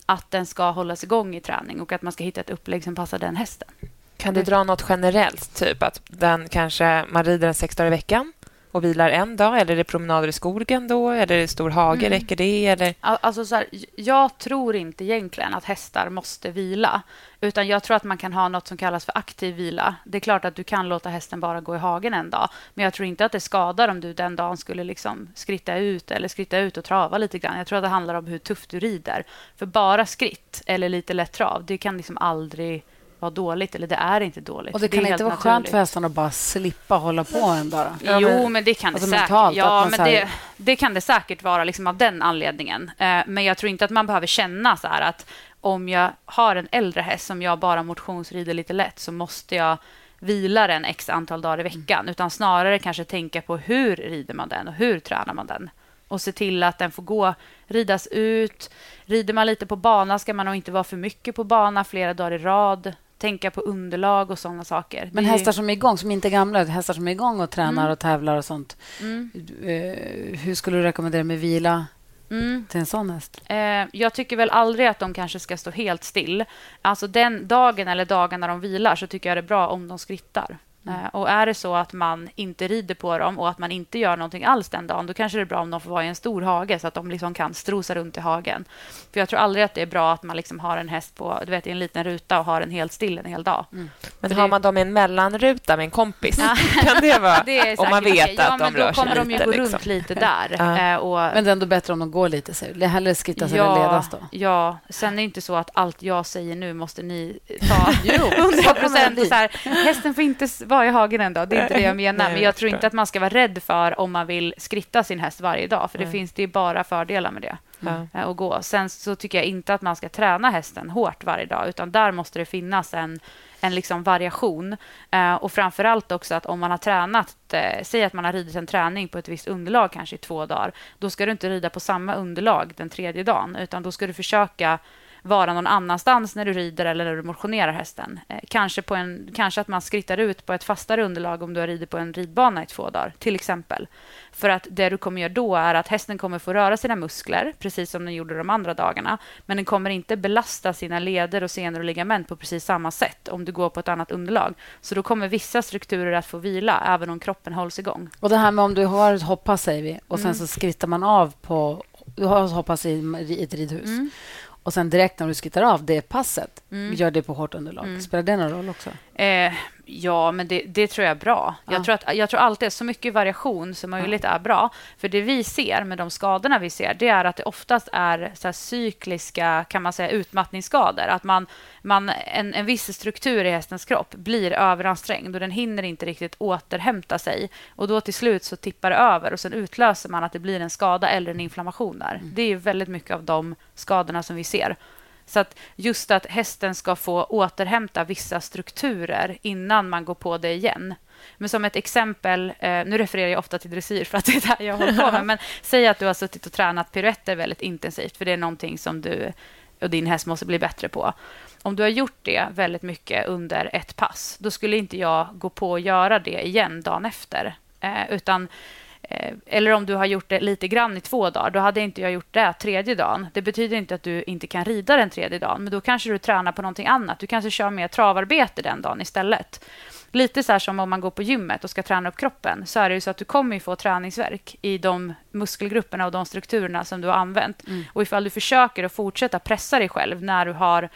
[SPEAKER 3] att den ska hållas igång i träning och att man ska hitta ett upplägg som passar den hästen.
[SPEAKER 2] Kan du dra något generellt? Typ att den kanske, man rider den sex dagar i veckan och vilar en dag? Eller är det promenader i skogen då? Eller är det stor hage?
[SPEAKER 3] Mm.
[SPEAKER 2] Räcker det? Eller?
[SPEAKER 3] Al- Alltså så här, jag tror inte egentligen att hästar måste vila. Utan jag tror att man kan ha något som kallas för aktiv vila. Det är klart att du kan låta hästen bara gå i hagen en dag. Men jag tror inte att det skadar om du den dagen skulle liksom skritta ut eller skritta ut och trava lite grann. Jag tror att det handlar om hur tufft du rider. För bara skritt eller lite lätt trav, det kan liksom aldrig vara dåligt. Eller det är inte dåligt.
[SPEAKER 1] Och det
[SPEAKER 3] är
[SPEAKER 1] kan inte vara skönt
[SPEAKER 3] naturligt.
[SPEAKER 1] för hästarna att bara slippa hålla på en dag. då?
[SPEAKER 2] Ja,
[SPEAKER 3] jo,
[SPEAKER 2] men-
[SPEAKER 3] det kan
[SPEAKER 1] alltså
[SPEAKER 3] det säkert.
[SPEAKER 1] mentalt,
[SPEAKER 3] Ja, men
[SPEAKER 1] här-
[SPEAKER 3] det, det kan det säkert vara liksom av den anledningen. Eh, men jag tror inte att man behöver känna så här att om jag har en äldre häst som jag bara motionsrider lite lätt så måste jag vila den x antal dagar i veckan. Utan snarare kanske tänka på hur rider man den och hur tränar man den. Och se till att den får gå, ridas ut. Rider man lite på bana ska man nog inte vara för mycket på bana flera dagar i rad. Tänka på underlag och sådana saker.
[SPEAKER 1] Men hästar som är igång, som inte är gamla, hästar som är igång och tränar
[SPEAKER 3] Mm.
[SPEAKER 1] och tävlar och sånt.
[SPEAKER 3] Mm,
[SPEAKER 1] Eh, hur skulle du rekommendera med vila
[SPEAKER 3] mm.
[SPEAKER 1] till en sån häst?
[SPEAKER 3] Eh, jag tycker väl aldrig att de kanske ska stå helt still. Alltså den dagen eller dagarna de vilar så tycker jag det är bra om de skrittar. Eh, Och Är det så att man inte rider på dem och att man inte gör någonting alls den dagen då kanske det är bra om de får vara i en stor hage så att de liksom kan strosa runt i hagen. För Jag tror aldrig att det är bra att man liksom har en häst på, du vet, i en liten ruta och har den helt still en hel dag.
[SPEAKER 2] Men
[SPEAKER 3] För
[SPEAKER 2] har
[SPEAKER 3] det-
[SPEAKER 2] man dem i en mellanruta med en kompis, kan det vara...
[SPEAKER 3] Det
[SPEAKER 2] om man vet
[SPEAKER 3] ja,
[SPEAKER 2] att de
[SPEAKER 3] men
[SPEAKER 2] rör
[SPEAKER 3] Då kommer
[SPEAKER 2] sig
[SPEAKER 3] de ju
[SPEAKER 2] lite.
[SPEAKER 3] gå
[SPEAKER 2] liksom.
[SPEAKER 3] runt lite där.
[SPEAKER 2] Ja.
[SPEAKER 3] Eh, och,
[SPEAKER 1] Men det är ändå bättre om de går lite, säger du. Hellre skrittas
[SPEAKER 3] ja,
[SPEAKER 1] ledas då.
[SPEAKER 3] ja, sen är det inte så att allt jag säger nu måste ni ta
[SPEAKER 1] Jo,
[SPEAKER 3] 100
[SPEAKER 1] så kommer det
[SPEAKER 3] procent. Så hästen får inte vara i hagen en dag. Det är inte det jag menar.
[SPEAKER 2] Nej,
[SPEAKER 3] men
[SPEAKER 2] jag
[SPEAKER 3] tror inte att man ska vara rädd för om man vill skritta sin häst varje dag. För det finns det är bara fördelar med det. Eh, att gå. Sen så tycker jag inte att man ska träna hästen hårt varje dag, utan där måste det finnas en, en liksom variation. Eh, och framför allt också att om man har tränat, eh, säg att man har ridit en träning på ett visst underlag kanske i två dagar, då ska du inte rida på samma underlag den tredje dagen, utan då ska du försöka vara någon annanstans när du rider eller när du motionerar hästen. Eh, kanske, på en, kanske att man skrittar ut på ett fastare underlag om du har ridit på en ridbana i två dagar, till exempel. För att det du kommer göra då är att hästen kommer få röra sina muskler, precis som den gjorde de andra dagarna. Men den kommer inte belasta sina leder och senor och ligament på precis samma sätt om du går på ett annat underlag. Så då kommer vissa strukturer att få vila, även om kroppen hålls igång.
[SPEAKER 1] Och det här med om du har ett hoppass, säger vi, och sen
[SPEAKER 3] Mm.
[SPEAKER 1] så skrittar man av på... Du har ett hoppass i i ett ridhus.
[SPEAKER 3] Mm.
[SPEAKER 1] Och sen direkt när du skrittar av det passet,
[SPEAKER 3] Mm.
[SPEAKER 1] gör det på hårt underlag.
[SPEAKER 3] Mm.
[SPEAKER 1] Spelar det någon roll också?
[SPEAKER 3] Eh, ja, men det, det tror jag är bra.
[SPEAKER 1] Ja.
[SPEAKER 3] Jag, tror att, jag tror alltid så mycket variation som möjligt är bra. För det vi ser med de skadorna vi ser, det är att det oftast är så cykliska kan man säga, utmattningsskador. Att man, man, en, en viss struktur i hästens kropp blir överansträngd och den hinner inte riktigt återhämta sig. Och då till slut så tippar det över och sen utlöser man att det blir en skada eller en inflammation där. Det är väldigt mycket av de skadorna som vi ser. Så att just att hästen ska få återhämta vissa strukturer innan man går på det igen. Men som ett exempel, eh, nu refererar jag ofta till dressyr för att det är det jag håller på med, men säg att du har suttit och tränat piruetter väldigt intensivt, för det är någonting som du och din häst måste bli bättre på. Om du har gjort det väldigt mycket under ett pass, då skulle inte jag gå på och göra det igen dagen efter. Eh, utan Eller om du har gjort det lite grann i två dagar, då hade inte jag gjort det tredje dagen. Det betyder inte att du inte kan rida den tredje dagen, men då kanske du tränar på någonting annat. Du kanske kör mer travarbete den dagen istället. Lite så här som om man går på gymmet och ska träna upp kroppen, så är det ju så att du kommer ju få träningsverk i de muskelgrupperna och de strukturerna som du har använt. Och ifall du försöker att fortsätta pressa dig själv när du har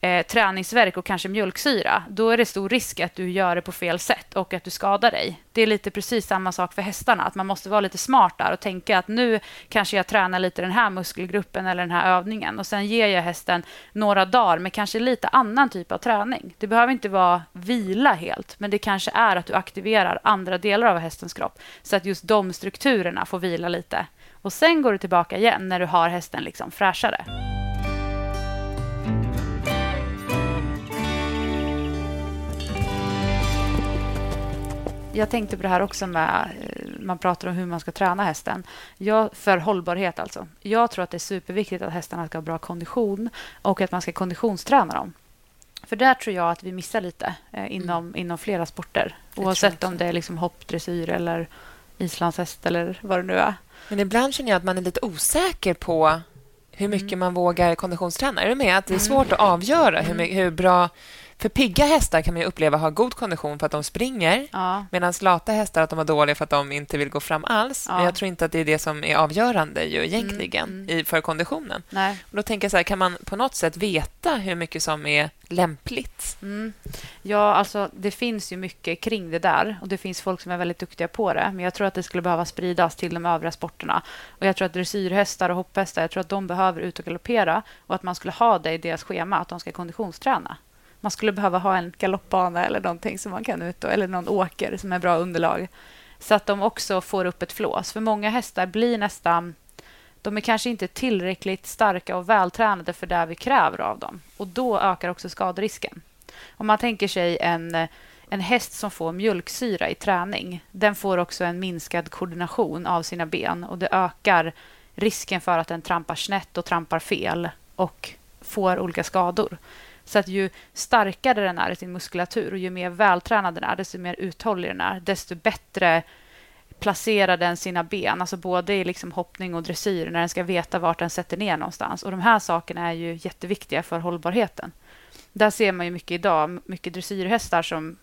[SPEAKER 3] eh, träningsverk och kanske mjölksyra, då är det stor risk att du gör det på fel sätt och att du skadar dig. Det är lite precis samma sak för hästarna, att man måste vara lite smart där och tänka att nu kanske jag tränar lite den här muskelgruppen eller den här övningen och sen ger jag hästen några dagar med kanske lite annan typ av träning. Det behöver inte vara vila helt, men det kanske är att du aktiverar andra delar av hästens kropp så att just de strukturerna får vila lite. Och sen går du tillbaka igen när du har hästen liksom fräschare. Jag tänkte på det här också med, eh, man pratar om hur man ska träna hästen. Jag, för hållbarhet alltså. Jag tror att det är superviktigt att hästarna ska ha bra kondition och att man ska konditionsträna dem. För där tror jag att vi missar lite eh, inom, inom flera sporter. Oavsett om det är liksom hopp, dressyr eller islandshäst eller vad det nu är.
[SPEAKER 2] Men ibland känner jag att man är lite osäker på hur mycket
[SPEAKER 3] Mm.
[SPEAKER 2] man vågar konditionsträna. Är du med? Att det är svårt att avgöra hur, hur bra... För pigga hästar kan man uppleva har god kondition för att de springer
[SPEAKER 3] Ja.
[SPEAKER 2] medan lata hästar att de har dåliga för att de inte vill gå fram alls.
[SPEAKER 3] Ja.
[SPEAKER 2] Men jag tror inte att det är det som är avgörande ju egentligen
[SPEAKER 3] Mm,
[SPEAKER 2] i, för konditionen.
[SPEAKER 3] Nej.
[SPEAKER 2] Och då tänker jag så här, kan man på något sätt veta hur mycket som är lämpligt?
[SPEAKER 3] Mm. Ja, alltså det finns ju mycket kring det där och det finns folk som är väldigt duktiga på det. Men jag tror att det skulle behöva spridas till de övriga sporterna. Och jag tror att dressyrhästar och hopphästar, jag tror att de behöver ut och galoppera och att man skulle ha det i deras schema, att de ska konditionsträna. Man skulle behöva ha en galoppbana eller någonting som man kan ut och, eller någon åker som är bra underlag. Så att de också får upp ett flås. För många hästar blir nästan de är kanske inte tillräckligt starka och vältränade för det vi kräver av dem. Och Då ökar också skaderisken. Om man tänker sig en, en häst som får mjölksyra i träning, den får också en minskad koordination av sina ben och det ökar risken för att den trampar snett och trampar fel och får olika skador. Så att ju starkare den är i sin muskulatur och ju mer vältränad den är, desto mer uthållig den är, desto bättre placerar den sina ben, alltså både i liksom hoppning och dressyr, när den ska veta vart den sätter ner någonstans. Och De här sakerna är ju jätteviktiga för hållbarheten. Där ser man ju mycket idag, mycket dressyrhästar som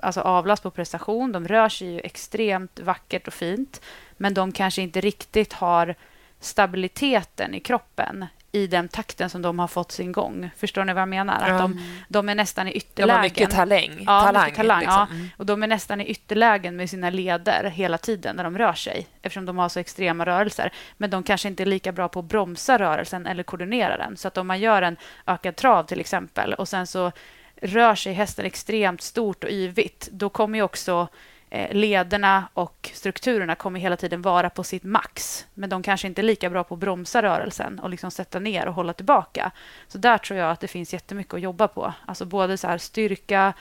[SPEAKER 3] alltså avlas på prestation. De rör sig ju extremt vackert och fint, men de kanske inte riktigt har stabiliteten i kroppen i den takten som de har fått sin gång. Förstår ni vad jag menar? Att de, de är nästan i ytterlägen.
[SPEAKER 2] De har mycket talang.
[SPEAKER 3] Ja,
[SPEAKER 2] talang,
[SPEAKER 3] mycket talang
[SPEAKER 2] liksom.
[SPEAKER 3] ja. Och de är nästan i ytterlägen med sina leder hela tiden när de rör sig eftersom de har så extrema rörelser. Men de kanske inte är lika bra på att bromsa rörelsen eller koordinera den. Så att om man gör en ökad trav till exempel och sen så rör sig hästen extremt stort och yvigt, då kommer ju också Eh, lederna och strukturerna kommer hela tiden vara på sitt max. Men de kanske inte är lika bra på att bromsa rörelsen och liksom sätta ner och hålla tillbaka. Så där tror jag att det finns jättemycket att jobba på. Alltså både så här styrka,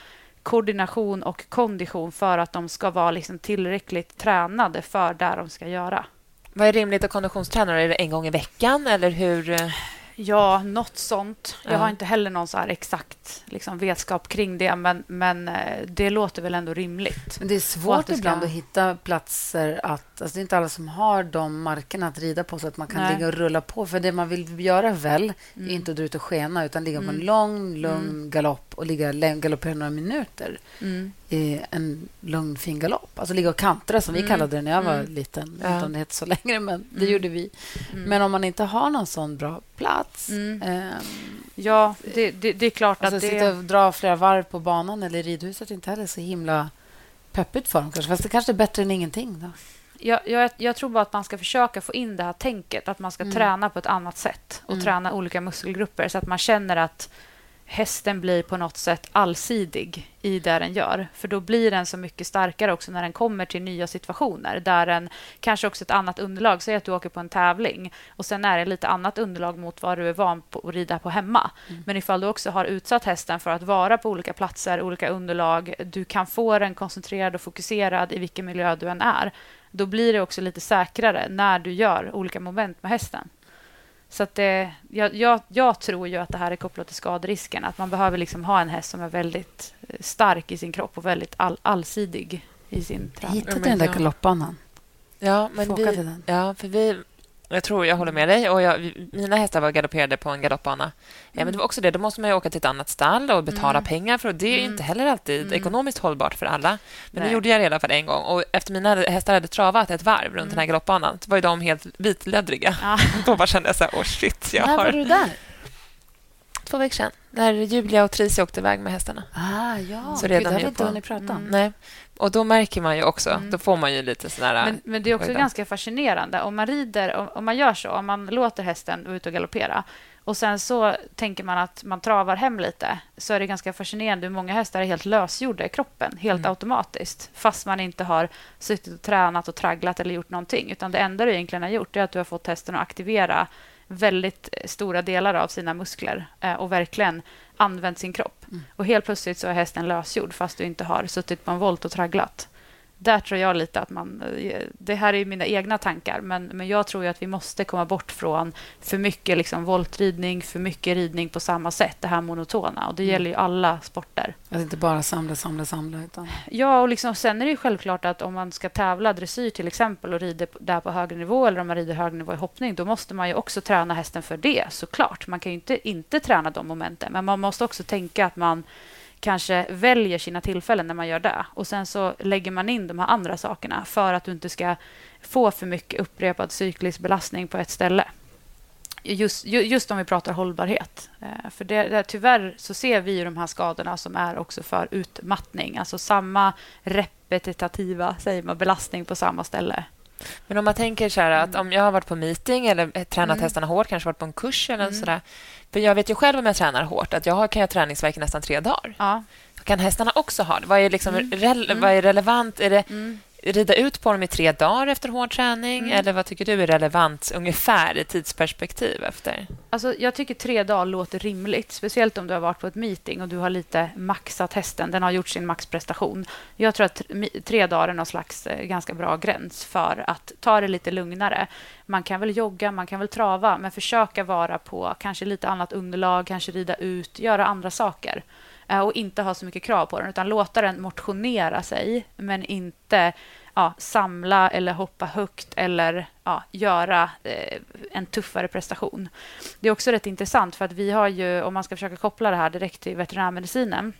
[SPEAKER 3] koordination och kondition för att de ska vara liksom tillräckligt tränade för det de ska göra.
[SPEAKER 2] Vad är rimligt att konditionsträna? Är det en gång i veckan eller hur?
[SPEAKER 3] Ja, något sånt. Jag
[SPEAKER 2] Ja.
[SPEAKER 3] har inte heller någon så exakt liksom, vetskap kring det, men, men eh, det låter väl ändå rimligt.
[SPEAKER 1] Men det är svårt
[SPEAKER 3] att det ska-
[SPEAKER 1] ibland att hitta platser att... Alltså det är inte alla som har de markerna att rida på så att man kan
[SPEAKER 3] Nej.
[SPEAKER 1] ligga och rulla på. För det man vill göra väl
[SPEAKER 3] Mm.
[SPEAKER 1] är inte att dra ut och skena utan ligga på en lång, lugn galopp och ligga galoppera några minuter
[SPEAKER 3] Mm.
[SPEAKER 1] En lugn, fin galopp. Alltså ligga och kantra, som vi
[SPEAKER 3] Mm.
[SPEAKER 1] kallade det när jag var
[SPEAKER 3] Mm.
[SPEAKER 1] liten.
[SPEAKER 2] Ja.
[SPEAKER 1] om det heter så längre, men det
[SPEAKER 3] Mm.
[SPEAKER 1] gjorde vi.
[SPEAKER 3] Mm.
[SPEAKER 1] Men om man inte har någon sån bra plats ehm,
[SPEAKER 3] Ja, det, det, det är klart
[SPEAKER 1] Alltså
[SPEAKER 3] att
[SPEAKER 1] sitta
[SPEAKER 3] det...
[SPEAKER 1] och dra flera varv på banan eller i ridhuset är inte heller så himla peppigt för dem. Kanske. Fast det kanske är bättre än ingenting. Då.
[SPEAKER 3] Jag, jag, jag tror bara att man ska försöka få in det här tänket, att man ska träna på ett annat sätt och träna olika muskelgrupper så att man känner att hästen blir på något sätt allsidig i det den gör. För då blir den så mycket starkare också när den kommer till nya situationer där den kanske också ett annat underlag. Säg att du åker på en tävling och sen är det lite annat underlag mot vad du är van på att rida på hemma. Men ifall du också har utsatt hästen för att vara på olika platser, olika underlag, du kan få den koncentrerad och fokuserad i vilken miljö du än är. Då blir det också lite säkrare när du gör olika moment med hästen. Så att det, jag, jag, jag tror ju att det här är kopplat till skaderisken. Att man behöver liksom ha en häst som är väldigt eh, stark i sin kropp och väldigt all, allsidig i sin träning.
[SPEAKER 1] Hitta
[SPEAKER 2] men
[SPEAKER 1] den där
[SPEAKER 2] ja.
[SPEAKER 1] galoppbanan.
[SPEAKER 2] Ja, men vi,
[SPEAKER 1] den.
[SPEAKER 2] ja, för vi, jag tror jag håller med dig. Och jag, mina hästar var galopperade på en galoppbana. Ja, men det var också det, då måste man ju åka till ett annat stall och betala
[SPEAKER 3] Mm.
[SPEAKER 2] pengar för och Det är
[SPEAKER 3] Mm.
[SPEAKER 2] inte heller alltid
[SPEAKER 3] Mm.
[SPEAKER 2] ekonomiskt hållbart för alla. Men
[SPEAKER 3] Nej.
[SPEAKER 2] det gjorde jag i alla fall en gång. Och efter mina hästar hade travat ett varv runt den här galoppbanan så var de helt vitläddriga.
[SPEAKER 3] Ja.
[SPEAKER 2] Då bara kände jag så här, oh shit, jag
[SPEAKER 1] När var
[SPEAKER 2] har
[SPEAKER 1] du där?
[SPEAKER 2] två veckor sedan. När Julia och Tricia åkte iväg med hästarna.
[SPEAKER 1] Ah, ja.
[SPEAKER 2] Så
[SPEAKER 1] Gud,
[SPEAKER 2] redan
[SPEAKER 1] det har vi inte hunnit prata om.
[SPEAKER 3] Mm.
[SPEAKER 2] Nej. Och då märker man ju också,
[SPEAKER 3] Mm.
[SPEAKER 2] då får man ju lite sådär...
[SPEAKER 3] Men, men det är också
[SPEAKER 2] Oj då.
[SPEAKER 3] ganska fascinerande. Om man rider, om, om man gör så, om man låter hästen vara ute och galoppera och sen så tänker man att man travar hem lite, så är det ganska fascinerande hur många hästar är helt lösgjorda i kroppen, helt
[SPEAKER 2] Mm.
[SPEAKER 3] automatiskt, fast man inte har suttit och tränat och tragglat eller gjort någonting. Utan det enda du egentligen har gjort är att du har fått hästen att aktivera väldigt stora delar av sina muskler eh, och verkligen använt sin kropp.
[SPEAKER 1] Mm.
[SPEAKER 3] Och helt plötsligt så är hästen lösgjord fast du inte har suttit på en volt och tragglat. Där tror jag lite att man... eh, Det här är mina egna tankar, men, men jag tror att vi måste komma bort från för mycket liksom voltridning, för mycket ridning på samma sätt, det här monotona. Och det
[SPEAKER 1] Mm.
[SPEAKER 3] gäller ju alla sporter.
[SPEAKER 1] Att inte bara samla, samla, samla. Utan...
[SPEAKER 3] Ja, och liksom, sen är det ju självklart att om man ska tävla dressyr till exempel och rider där på högre nivå eller om man rider hög nivå i hoppning, då måste man ju också träna hästen för det såklart. Man kan ju inte inte träna de momenten, men man måste också tänka att man kanske väljer sina tillfällen när man gör det. Och sen så lägger man in de här andra sakerna för att du inte ska få för mycket upprepad cyklisk belastning på ett ställe. Just, ju- just om vi pratar hållbarhet. Eh, För det, det, tyvärr så ser vi ju de här skadorna som är också för utmattning. Alltså samma repetitiva säger man, belastning på samma ställe.
[SPEAKER 2] Men om man tänker så här att om jag har varit på meeting eller eh, tränat
[SPEAKER 3] Mm.
[SPEAKER 2] hästarna hårt, kanske varit på en kurs eller
[SPEAKER 3] Mm.
[SPEAKER 2] sådär. För jag vet ju själv om jag tränar hårt att jag har, kan jag ha träningsvärk i nästan tre dagar.
[SPEAKER 3] Ja.
[SPEAKER 2] Kan hästarna också ha det? Vad är, liksom
[SPEAKER 3] Mm.
[SPEAKER 2] rel-
[SPEAKER 3] Mm.
[SPEAKER 2] vad är relevant? Är det
[SPEAKER 3] Mm.
[SPEAKER 2] Rida ut på dem i tre dagar efter hård träning?
[SPEAKER 3] Mm.
[SPEAKER 2] Eller vad tycker du är relevant ungefär i tidsperspektiv efter?
[SPEAKER 3] Alltså, jag tycker tre dagar låter rimligt, speciellt om du har varit på ett meeting och du har lite maxat hästen. Den har gjort sin maxprestation. Jag tror att tre- dagar är någon slags eh, ganska bra gräns för att ta det lite lugnare. Man kan väl jogga, man kan väl trava, men försöka vara på kanske lite annat underlag, kanske rida ut, göra andra saker. Eh, och inte ha så mycket krav på den, utan låta den motionera sig, men inte ja, samla eller hoppa högt eller ja, göra eh, en tuffare prestation. Det är också rätt intressant för att vi har ju, om man ska försöka koppla det här direkt till veterinärmedicinen,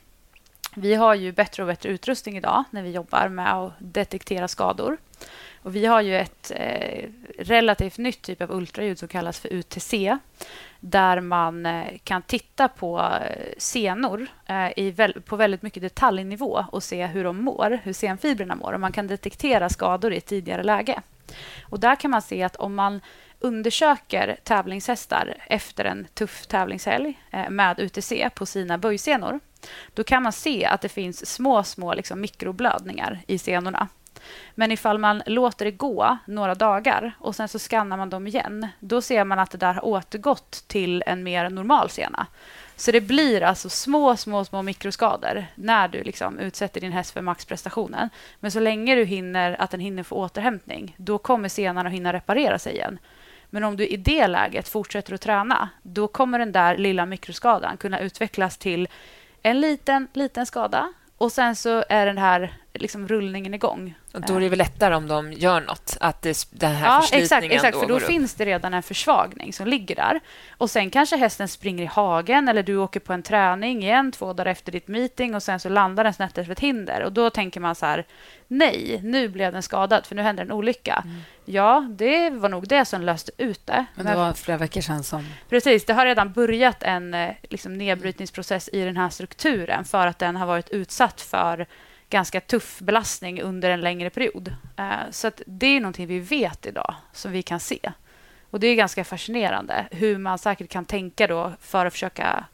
[SPEAKER 3] Vi har ju bättre och bättre utrustning idag när vi jobbar med att detektera skador. Och vi har ju ett eh, relativt nytt typ av ultraljud som kallas för UTC där man eh, kan titta på eh, senor eh, i väl, på väldigt mycket detaljnivå och se hur de mår, hur senfibrerna mår. Och man kan detektera skador i ett tidigare läge. Och där kan man se att om man undersöker tävlingshästar efter en tuff tävlingshelg eh, med UTC på sina böjsenor då kan man se att det finns små, små liksom mikroblödningar i senorna. Men ifall man låter det gå några dagar och sen så skannar man dem igen då ser man att det där har återgått till en mer normal sena. Så det blir alltså små, små, små mikroskador när du liksom utsätter din häst för maxprestationen. Men så länge du hinner att den hinner få återhämtning då kommer senan att hinna reparera sig igen. Men om du i det läget fortsätter att träna då kommer den där lilla mikroskadan kunna utvecklas till en liten, liten skada och sen så är den här liksom rullningen igång.
[SPEAKER 2] Och då är det väl lättare om de gör nåt att det, den här
[SPEAKER 3] ja,
[SPEAKER 2] förslitningen
[SPEAKER 3] exakt, exakt
[SPEAKER 2] då
[SPEAKER 3] för då finns det redan en försvagning som ligger där. Och Sen kanske hästen springer i hagen eller du åker på en träning igen två dagar efter ditt meeting och sen så landar den snett efter ett hinder. Och Då tänker man så här, nej, nu blev den skadad för nu händer en olycka.
[SPEAKER 2] Mm.
[SPEAKER 3] Ja, det var nog det som löste ut det.
[SPEAKER 1] Men det var flera veckor sedan som...
[SPEAKER 3] Precis, det har redan börjat en eh, liksom, nedbrytningsprocess i den här strukturen för att den har varit utsatt för ganska tuff belastning under en längre period. Eh, Så det är någonting vi vet idag, som vi kan se. Och Det är ganska fascinerande hur man säkert kan tänka då för att försöka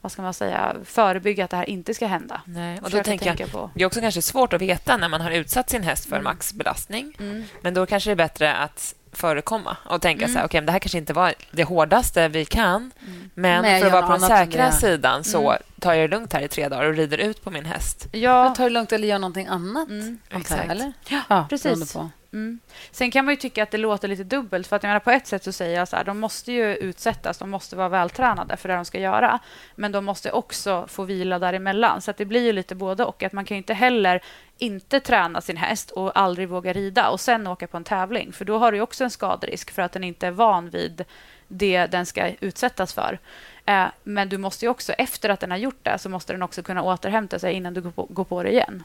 [SPEAKER 3] vad ska man säga, förebygga att det här inte ska hända.
[SPEAKER 2] Nej, och då tänker jag,
[SPEAKER 3] på.
[SPEAKER 2] det är också kanske svårt att veta när man har utsatt sin häst för
[SPEAKER 3] Mm.
[SPEAKER 2] maxbelastning.
[SPEAKER 3] Mm.
[SPEAKER 2] Men då kanske det är bättre att förekomma och tänka
[SPEAKER 3] Mm.
[SPEAKER 2] så här, okej, men det här kanske inte var det hårdaste vi kan,
[SPEAKER 3] Mm.
[SPEAKER 2] men
[SPEAKER 1] Nej,
[SPEAKER 2] för att vara på den säkra sidan så
[SPEAKER 3] Mm.
[SPEAKER 2] tar jag det lugnt här i tre dagar och rider ut på min häst.
[SPEAKER 3] Ja,
[SPEAKER 1] Ta det lugnt eller gör någonting annat.
[SPEAKER 3] Mm,
[SPEAKER 1] jag,
[SPEAKER 2] exakt.
[SPEAKER 1] Eller?
[SPEAKER 3] Ja, precis.
[SPEAKER 1] beroende På.
[SPEAKER 3] Mm. Sen kan man ju tycka att det låter lite dubbelt. För att jag menar, På ett sätt så säger jag så här, de måste ju utsättas, de måste vara vältränade för det de ska göra. Men de måste också få vila däremellan. Så att det blir ju lite både och. Att man kan ju inte heller inte träna sin häst och aldrig våga rida och sen åka på en tävling. För då har du också en skaderisk för att den inte är van vid det den ska utsättas för. Eh, Men du måste ju också, efter att den har gjort det, så måste den också kunna återhämta sig innan du går på, går på det igen.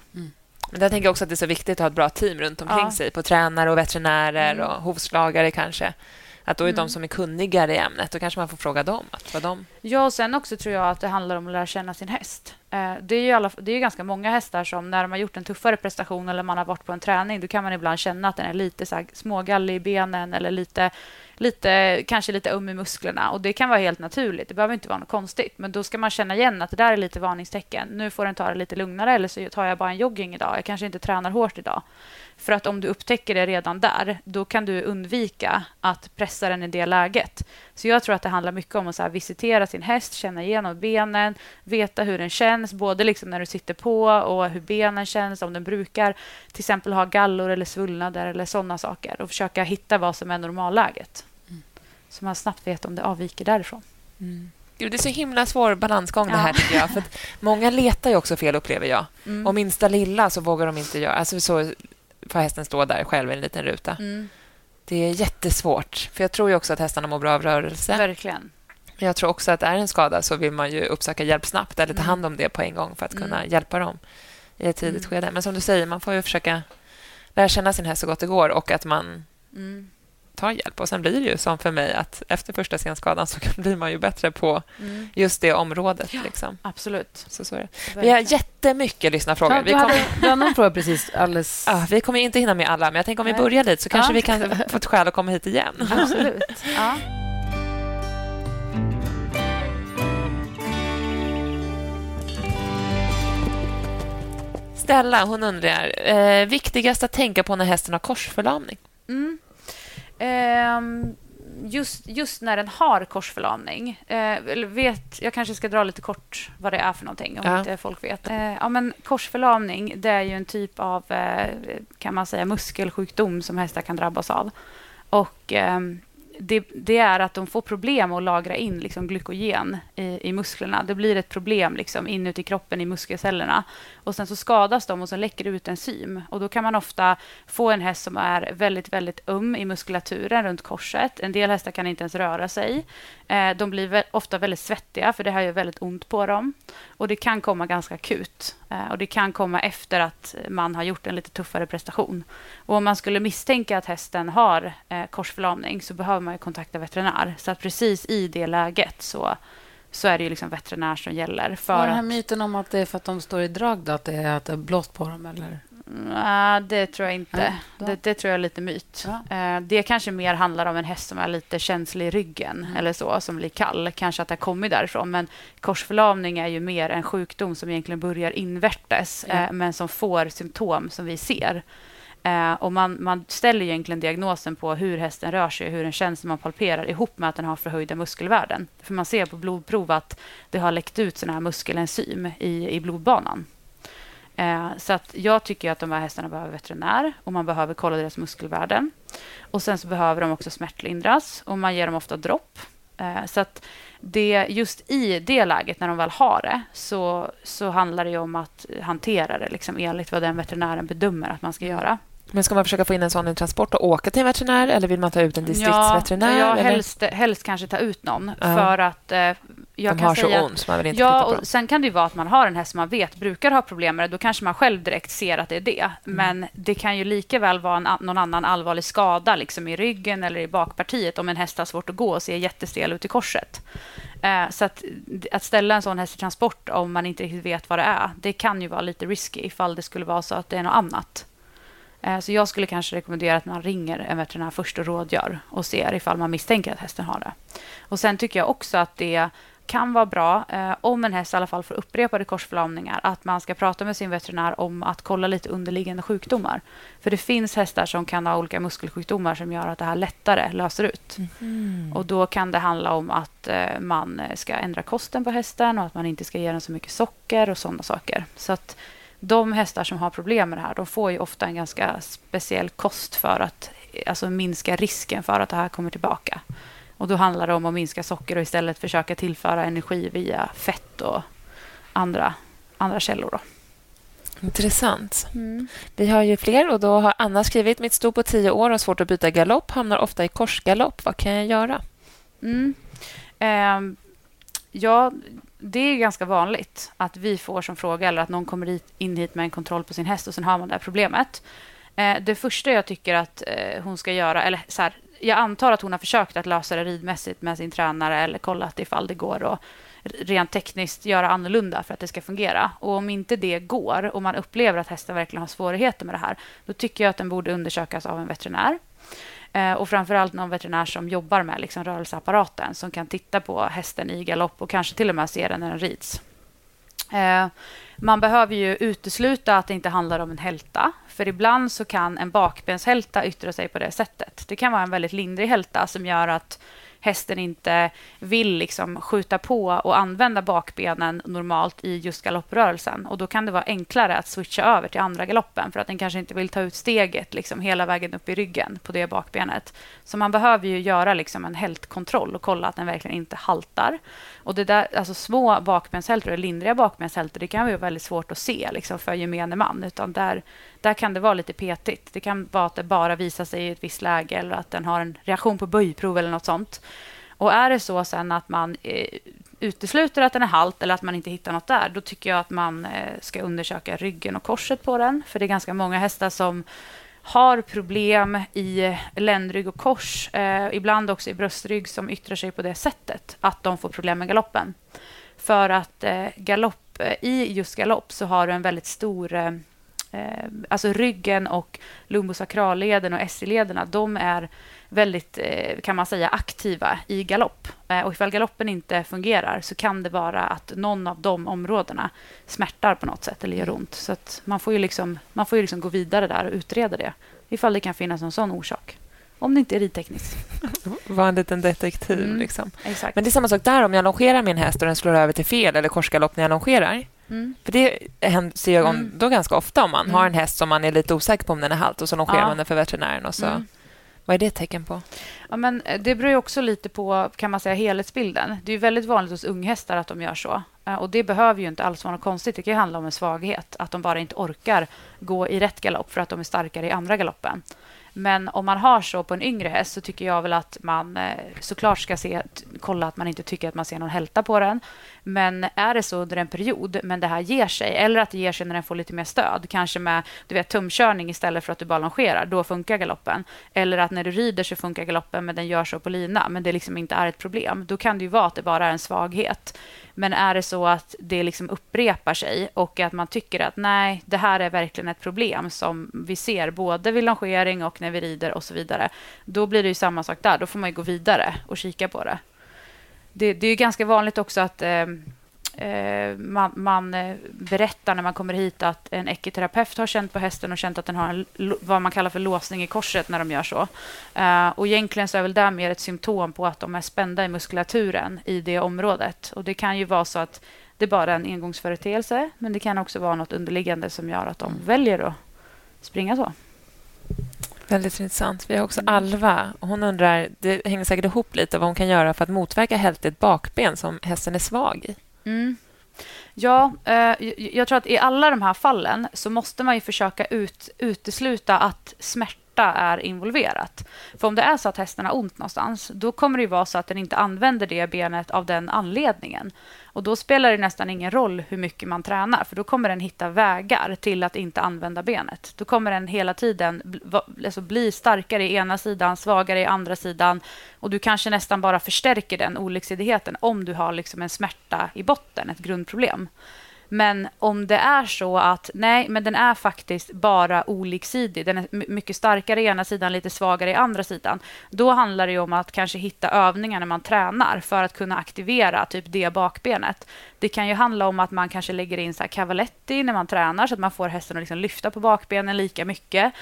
[SPEAKER 2] Men jag tänker också att det är så viktigt att ha ett bra team runt omkring
[SPEAKER 3] Ja.
[SPEAKER 2] sig, på tränare och veterinärer
[SPEAKER 3] Mm.
[SPEAKER 2] och hovslagare kanske. Att då är
[SPEAKER 3] Mm.
[SPEAKER 2] de som är kunnigare i ämnet, då kanske man får fråga dem. Att vad de...
[SPEAKER 3] Ja, och sen också tror jag att det handlar om att lära känna sin häst. Eh, Det är ju alla, det är ganska många hästar som när de har gjort en tuffare prestation eller man har varit på en träning, då kan man ibland känna att den är lite så här smågallig i benen eller lite, lite, kanske lite öm i musklerna. Och Det kan vara helt naturligt. Det behöver inte vara något konstigt. Men då ska man känna igen att det där är lite varningstecken. Nu får den ta det lite lugnare eller så tar jag bara en jogging idag. Jag kanske inte tränar hårt idag. För att om du upptäcker det redan där, då kan du undvika att pressa den i det läget. Så jag tror att det handlar mycket om att så visitera sin häst, känna igenom benen, veta hur den känns, både liksom när du sitter på och hur benen känns, om den brukar till exempel ha gallor eller svullnader eller sådana saker och försöka hitta vad som är normalläget. Så man snabbt vet om det avviker därifrån.
[SPEAKER 2] Gud, det är så himla svår balansgång det
[SPEAKER 3] Ja.
[SPEAKER 2] här tycker jag. För många letar ju också fel, upplever jag.
[SPEAKER 3] Mm.
[SPEAKER 2] Och minsta lilla så vågar de inte göra... Alltså så får hästen stå där själv i en liten ruta.
[SPEAKER 3] Mm.
[SPEAKER 2] Det är jättesvårt. För jag tror ju också att hästarna mår bra av rörelse.
[SPEAKER 3] Verkligen.
[SPEAKER 2] Men jag tror också att är en skada så vill man ju uppsöka hjälp snabbt eller ta
[SPEAKER 3] Mm.
[SPEAKER 2] hand om det på en gång för att kunna
[SPEAKER 3] Mm.
[SPEAKER 2] hjälpa dem i ett tidigt
[SPEAKER 3] Mm.
[SPEAKER 2] skede. Men som du säger, man får ju försöka lära känna sin häst så gott det går och att man
[SPEAKER 3] Mm.
[SPEAKER 2] Tar hjälp. Och Sen blir det ju som för mig att efter första senskadan så blir man ju bättre på
[SPEAKER 3] Mm.
[SPEAKER 2] just det området. Liksom.
[SPEAKER 3] Absolut.
[SPEAKER 2] Så, så är det. Vi har jättemycket lyssnarfrågor.
[SPEAKER 1] Ja,
[SPEAKER 2] Vi kommer,
[SPEAKER 1] du hade någon fråga precis alldeles...
[SPEAKER 2] ja, vi kommer inte hinna med alla, men jag tänker om vi börjar lite så kanske
[SPEAKER 3] Ja.
[SPEAKER 2] vi kan få ett skäl att komma hit igen.
[SPEAKER 3] Absolut. Ja.
[SPEAKER 2] Stella hon undrar, eh, viktigast att tänka på när hästen har korsförlamning?
[SPEAKER 3] Mm. Ehm, just, just när den har korsförlamning. Eh, vet, jag kanske ska dra lite kort vad det är för någonting, om
[SPEAKER 2] Ja.
[SPEAKER 3] inte folk vet. Eh, ja, men korsförlamning det är ju en typ av eh, kan man säga, muskelsjukdom som hästar kan drabbas av. Och, ehm, det, det, är att de får problem att lagra in liksom, glykogen i, i musklerna. Det blir ett problem liksom, inuti kroppen i muskelcellerna. Och Sen så skadas de och så läcker det ut enzym. Och Då kan man ofta få en häst som är väldigt väldigt öm i muskulaturen runt korset. En del hästar kan inte ens röra sig. Eh, de blir ofta väldigt svettiga, för det här gör väldigt ont på dem. Och Det kan komma ganska akut. Eh, och Det kan komma efter att man har gjort en lite tuffare prestation. Och Om man skulle misstänka att hästen har eh, korsförlamning så behöver man kontakta veterinär. Så att precis i det läget så så är det ju liksom veterinär som gäller.
[SPEAKER 1] För och den här att... myten om att det är för att de står i drag, då, att det är att det är blått på dem? Eller?
[SPEAKER 3] Nej, det tror jag inte. Ja, det, det, tror jag är lite myt. Ja. Eh, det kanske mer handlar om en häst som är lite känslig i ryggen mm. eller så, som blir kall. Kanske att det har kommit därifrån. Men korsförlamning är ju mer en sjukdom som egentligen börjar invärtes, ja. Eh, men som får symptom som vi ser. Eh, och man, man ställer egentligen diagnosen på hur hästen rör sig och hur den känns när man palperar ihop med att den har förhöjda muskelvärden. För man ser på blodprov att det har läckt ut sådana här muskelenzym i, i blodbanan. Eh, så att jag tycker att de här hästarna behöver veterinär och man behöver kolla deras muskelvärden. Och Sen så behöver de också smärtlindras och man ger dem ofta dropp. Eh, så att det, just i det läget, när de väl har det, så, så handlar det om att hantera det liksom enligt vad den veterinären bedömer att man ska göra.
[SPEAKER 2] Men ska man försöka få in en sån i transport och åka till en veterinär eller vill man ta ut en distriktsveterinär?
[SPEAKER 3] Ja, helst, helst kanske ta ut någon.
[SPEAKER 2] Ja.
[SPEAKER 3] För att eh, jag
[SPEAKER 2] De har så ont så man vill inte
[SPEAKER 3] ja,
[SPEAKER 2] på
[SPEAKER 3] och Sen kan det vara att man har en häst som man vet brukar ha problem med det. Då kanske man själv direkt ser att det är det. Mm. Men det kan ju lika väl vara en, någon annan allvarlig skada liksom i ryggen eller i bakpartiet om en häst har svårt att gå och ser jättestel ut i korset. Eh, så att, att ställa en sån häst i transport om man inte riktigt vet vad det är, det kan ju vara lite risky ifall det skulle vara så att det är något annat. Eh, så jag skulle kanske rekommendera att man ringer en veterinär först och rådgör och ser ifall man misstänker att hästen har det. Och Sen tycker jag också att det kan vara bra, eh, om en häst i alla fall får upprepade korsförlamningar, att man ska prata med sin veterinär om att kolla lite underliggande sjukdomar. För det finns hästar som kan ha olika muskelsjukdomar som gör att det här lättare löser ut. Mm. Och Då kan det handla om att eh, man ska ändra kosten på hästen och att man inte ska ge den så mycket socker och sådana saker. Så att de hästar som har problem med det här, de får ju ofta en ganska speciell kost för att alltså minska risken för att det här kommer tillbaka. Och Då handlar det om att minska socker och istället försöka tillföra energi via fett och andra, andra källor. Då.
[SPEAKER 2] Intressant. Mm. Vi har ju fler och då har Anna skrivit mitt sto på tio år har svårt att byta galopp, hamnar ofta i korsgalopp. Vad kan jag göra?
[SPEAKER 3] Mm. Eh, ja, det är ganska vanligt att vi får som fråga eller att någon kommer in hit med en kontroll på sin häst och sen har man det här problemet. Eh, det första jag tycker att eh, hon ska göra, eller så här, jag antar att hon har försökt att lösa det ridmässigt med sin tränare eller kollat ifall det går att rent tekniskt göra annorlunda för att det ska fungera. Och Om inte det går och man upplever att hästen verkligen har svårigheter med det här, då tycker jag att den borde undersökas av en veterinär. Eh, och framförallt någon veterinär som jobbar med liksom rörelseapparaten som kan titta på hästen i galopp och kanske till och med se den när den rids. Eh, man behöver ju utesluta att det inte handlar om en hälta. För ibland så kan en bakbenshälta yttra sig på det sättet. Det kan vara en väldigt lindrig hälta som gör att hästen inte vill liksom skjuta på och använda bakbenen normalt i just galopprörelsen. Och Då kan det vara enklare att switcha över till andra galoppen för att den kanske inte vill ta ut steget liksom hela vägen upp i ryggen på det bakbenet. Så man behöver ju göra liksom en hältkontroll och kolla att den verkligen inte haltar. Och det där, alltså små bakbenshältor, eller lindriga bakbenshältor, det kan vara väldigt svårt att se liksom, för gemene man. Utan där, där kan det vara lite petigt. Det kan vara att det bara visar sig i ett visst läge eller att den har en reaktion på böjprov eller något sånt. Och är det så sen att man eh, utesluter att den är halt eller att man inte hittar något där, då tycker jag att man eh, ska undersöka ryggen och korset på den. För det är ganska många hästar som har problem i eh, ländrygg och kors, eh, ibland också i bröstrygg som yttrar sig på det sättet att de får problem med galoppen. För att eh, galopp, eh, i just galopp så har du en väldigt stor... Eh, Eh, alltså ryggen och lumbosakralleden och SI-lederna, de är väldigt, eh, kan man säga, aktiva i galopp. Eh, och ifall galoppen inte fungerar så kan det vara att någon av de områdena smärtar på något sätt eller gör ont. Så man får ju liksom, man får ju liksom gå vidare där och utreda det ifall det kan finnas en sån orsak. Om det inte är ridtekniskt.
[SPEAKER 2] Var en liten detektiv. Mm, liksom. Men det är samma sak där om jag longerar min häst och den slår över till fel eller korsgalopp när jag longerar. Mm. För Det ser jag mm. då ganska ofta om man har mm. en häst som man är lite osäker på om den är halt och så longerar ja. man den för veterinären och så mm Vad är det ett tecken på?
[SPEAKER 3] Ja, men eh, det beror ju också lite på kan man säga, helhetsbilden. Det är väldigt vanligt hos unghästar att de gör så. Eh, och Det behöver ju inte alls vara något konstigt. Det kan handla om en svaghet. Att de bara inte orkar gå i rätt galopp för att de är starkare i andra galoppen. Men om man har så på en yngre häst så tycker jag väl att man eh, såklart ska se, kolla att man inte tycker att man ser någon hälta på den. Men är det så under en period, men det här ger sig, eller att det ger sig när den får lite mer stöd, kanske med du vet, tumkörning istället för att du bara longerar, då funkar galoppen. Eller att när du rider så funkar galoppen, men den gör så på lina, men det liksom inte är ett problem. Då kan det ju vara att det bara är en svaghet. Men är det så att det liksom upprepar sig och att man tycker att nej, det här är verkligen ett problem som vi ser både vid longering och när vi rider och så vidare. Då blir det ju samma sak där. Då får man gå vidare och kika på det. Det, det är ganska vanligt också att eh, eh, man, man eh, berättar när man kommer hit att en ekiterapeut har känt på hästen och känt att den har en, vad man kallar för låsning i korset när de gör så. Uh, och egentligen så är väl det mer ett symptom på att de är spända i muskulaturen i det området. Och Det kan ju vara så att det bara är en engångsföreteelse, men det kan också vara något underliggande som gör att de mm. väljer att springa så.
[SPEAKER 2] Väldigt intressant. Vi har också Alva. Hon undrar, det hänger säkert ihop lite vad hon kan göra för att motverka hältigt bakben som hästen är svag i.
[SPEAKER 3] Mm. Ja, eh, jag tror att i alla de här fallen så måste man ju försöka ut, utesluta att smärta är involverat. För om det är så att hästen har ont någonstans, då kommer det vara så att den inte använder det benet av den anledningen. Och Då spelar det nästan ingen roll hur mycket man tränar, för då kommer den hitta vägar till att inte använda benet. Då kommer den hela tiden alltså bli starkare i ena sidan, svagare i andra sidan. Och Du kanske nästan bara förstärker den olycksidigheten om du har liksom en smärta i botten, ett grundproblem. Men om det är så att nej, men den är faktiskt bara oliksidig, den är mycket starkare i ena sidan, lite svagare i andra sidan, då handlar det om att kanske hitta övningar när man tränar för att kunna aktivera typ det bakbenet. Det kan ju handla om att man kanske lägger in så här cavaletti när man tränar så att man får hästen att liksom lyfta på bakbenen lika mycket.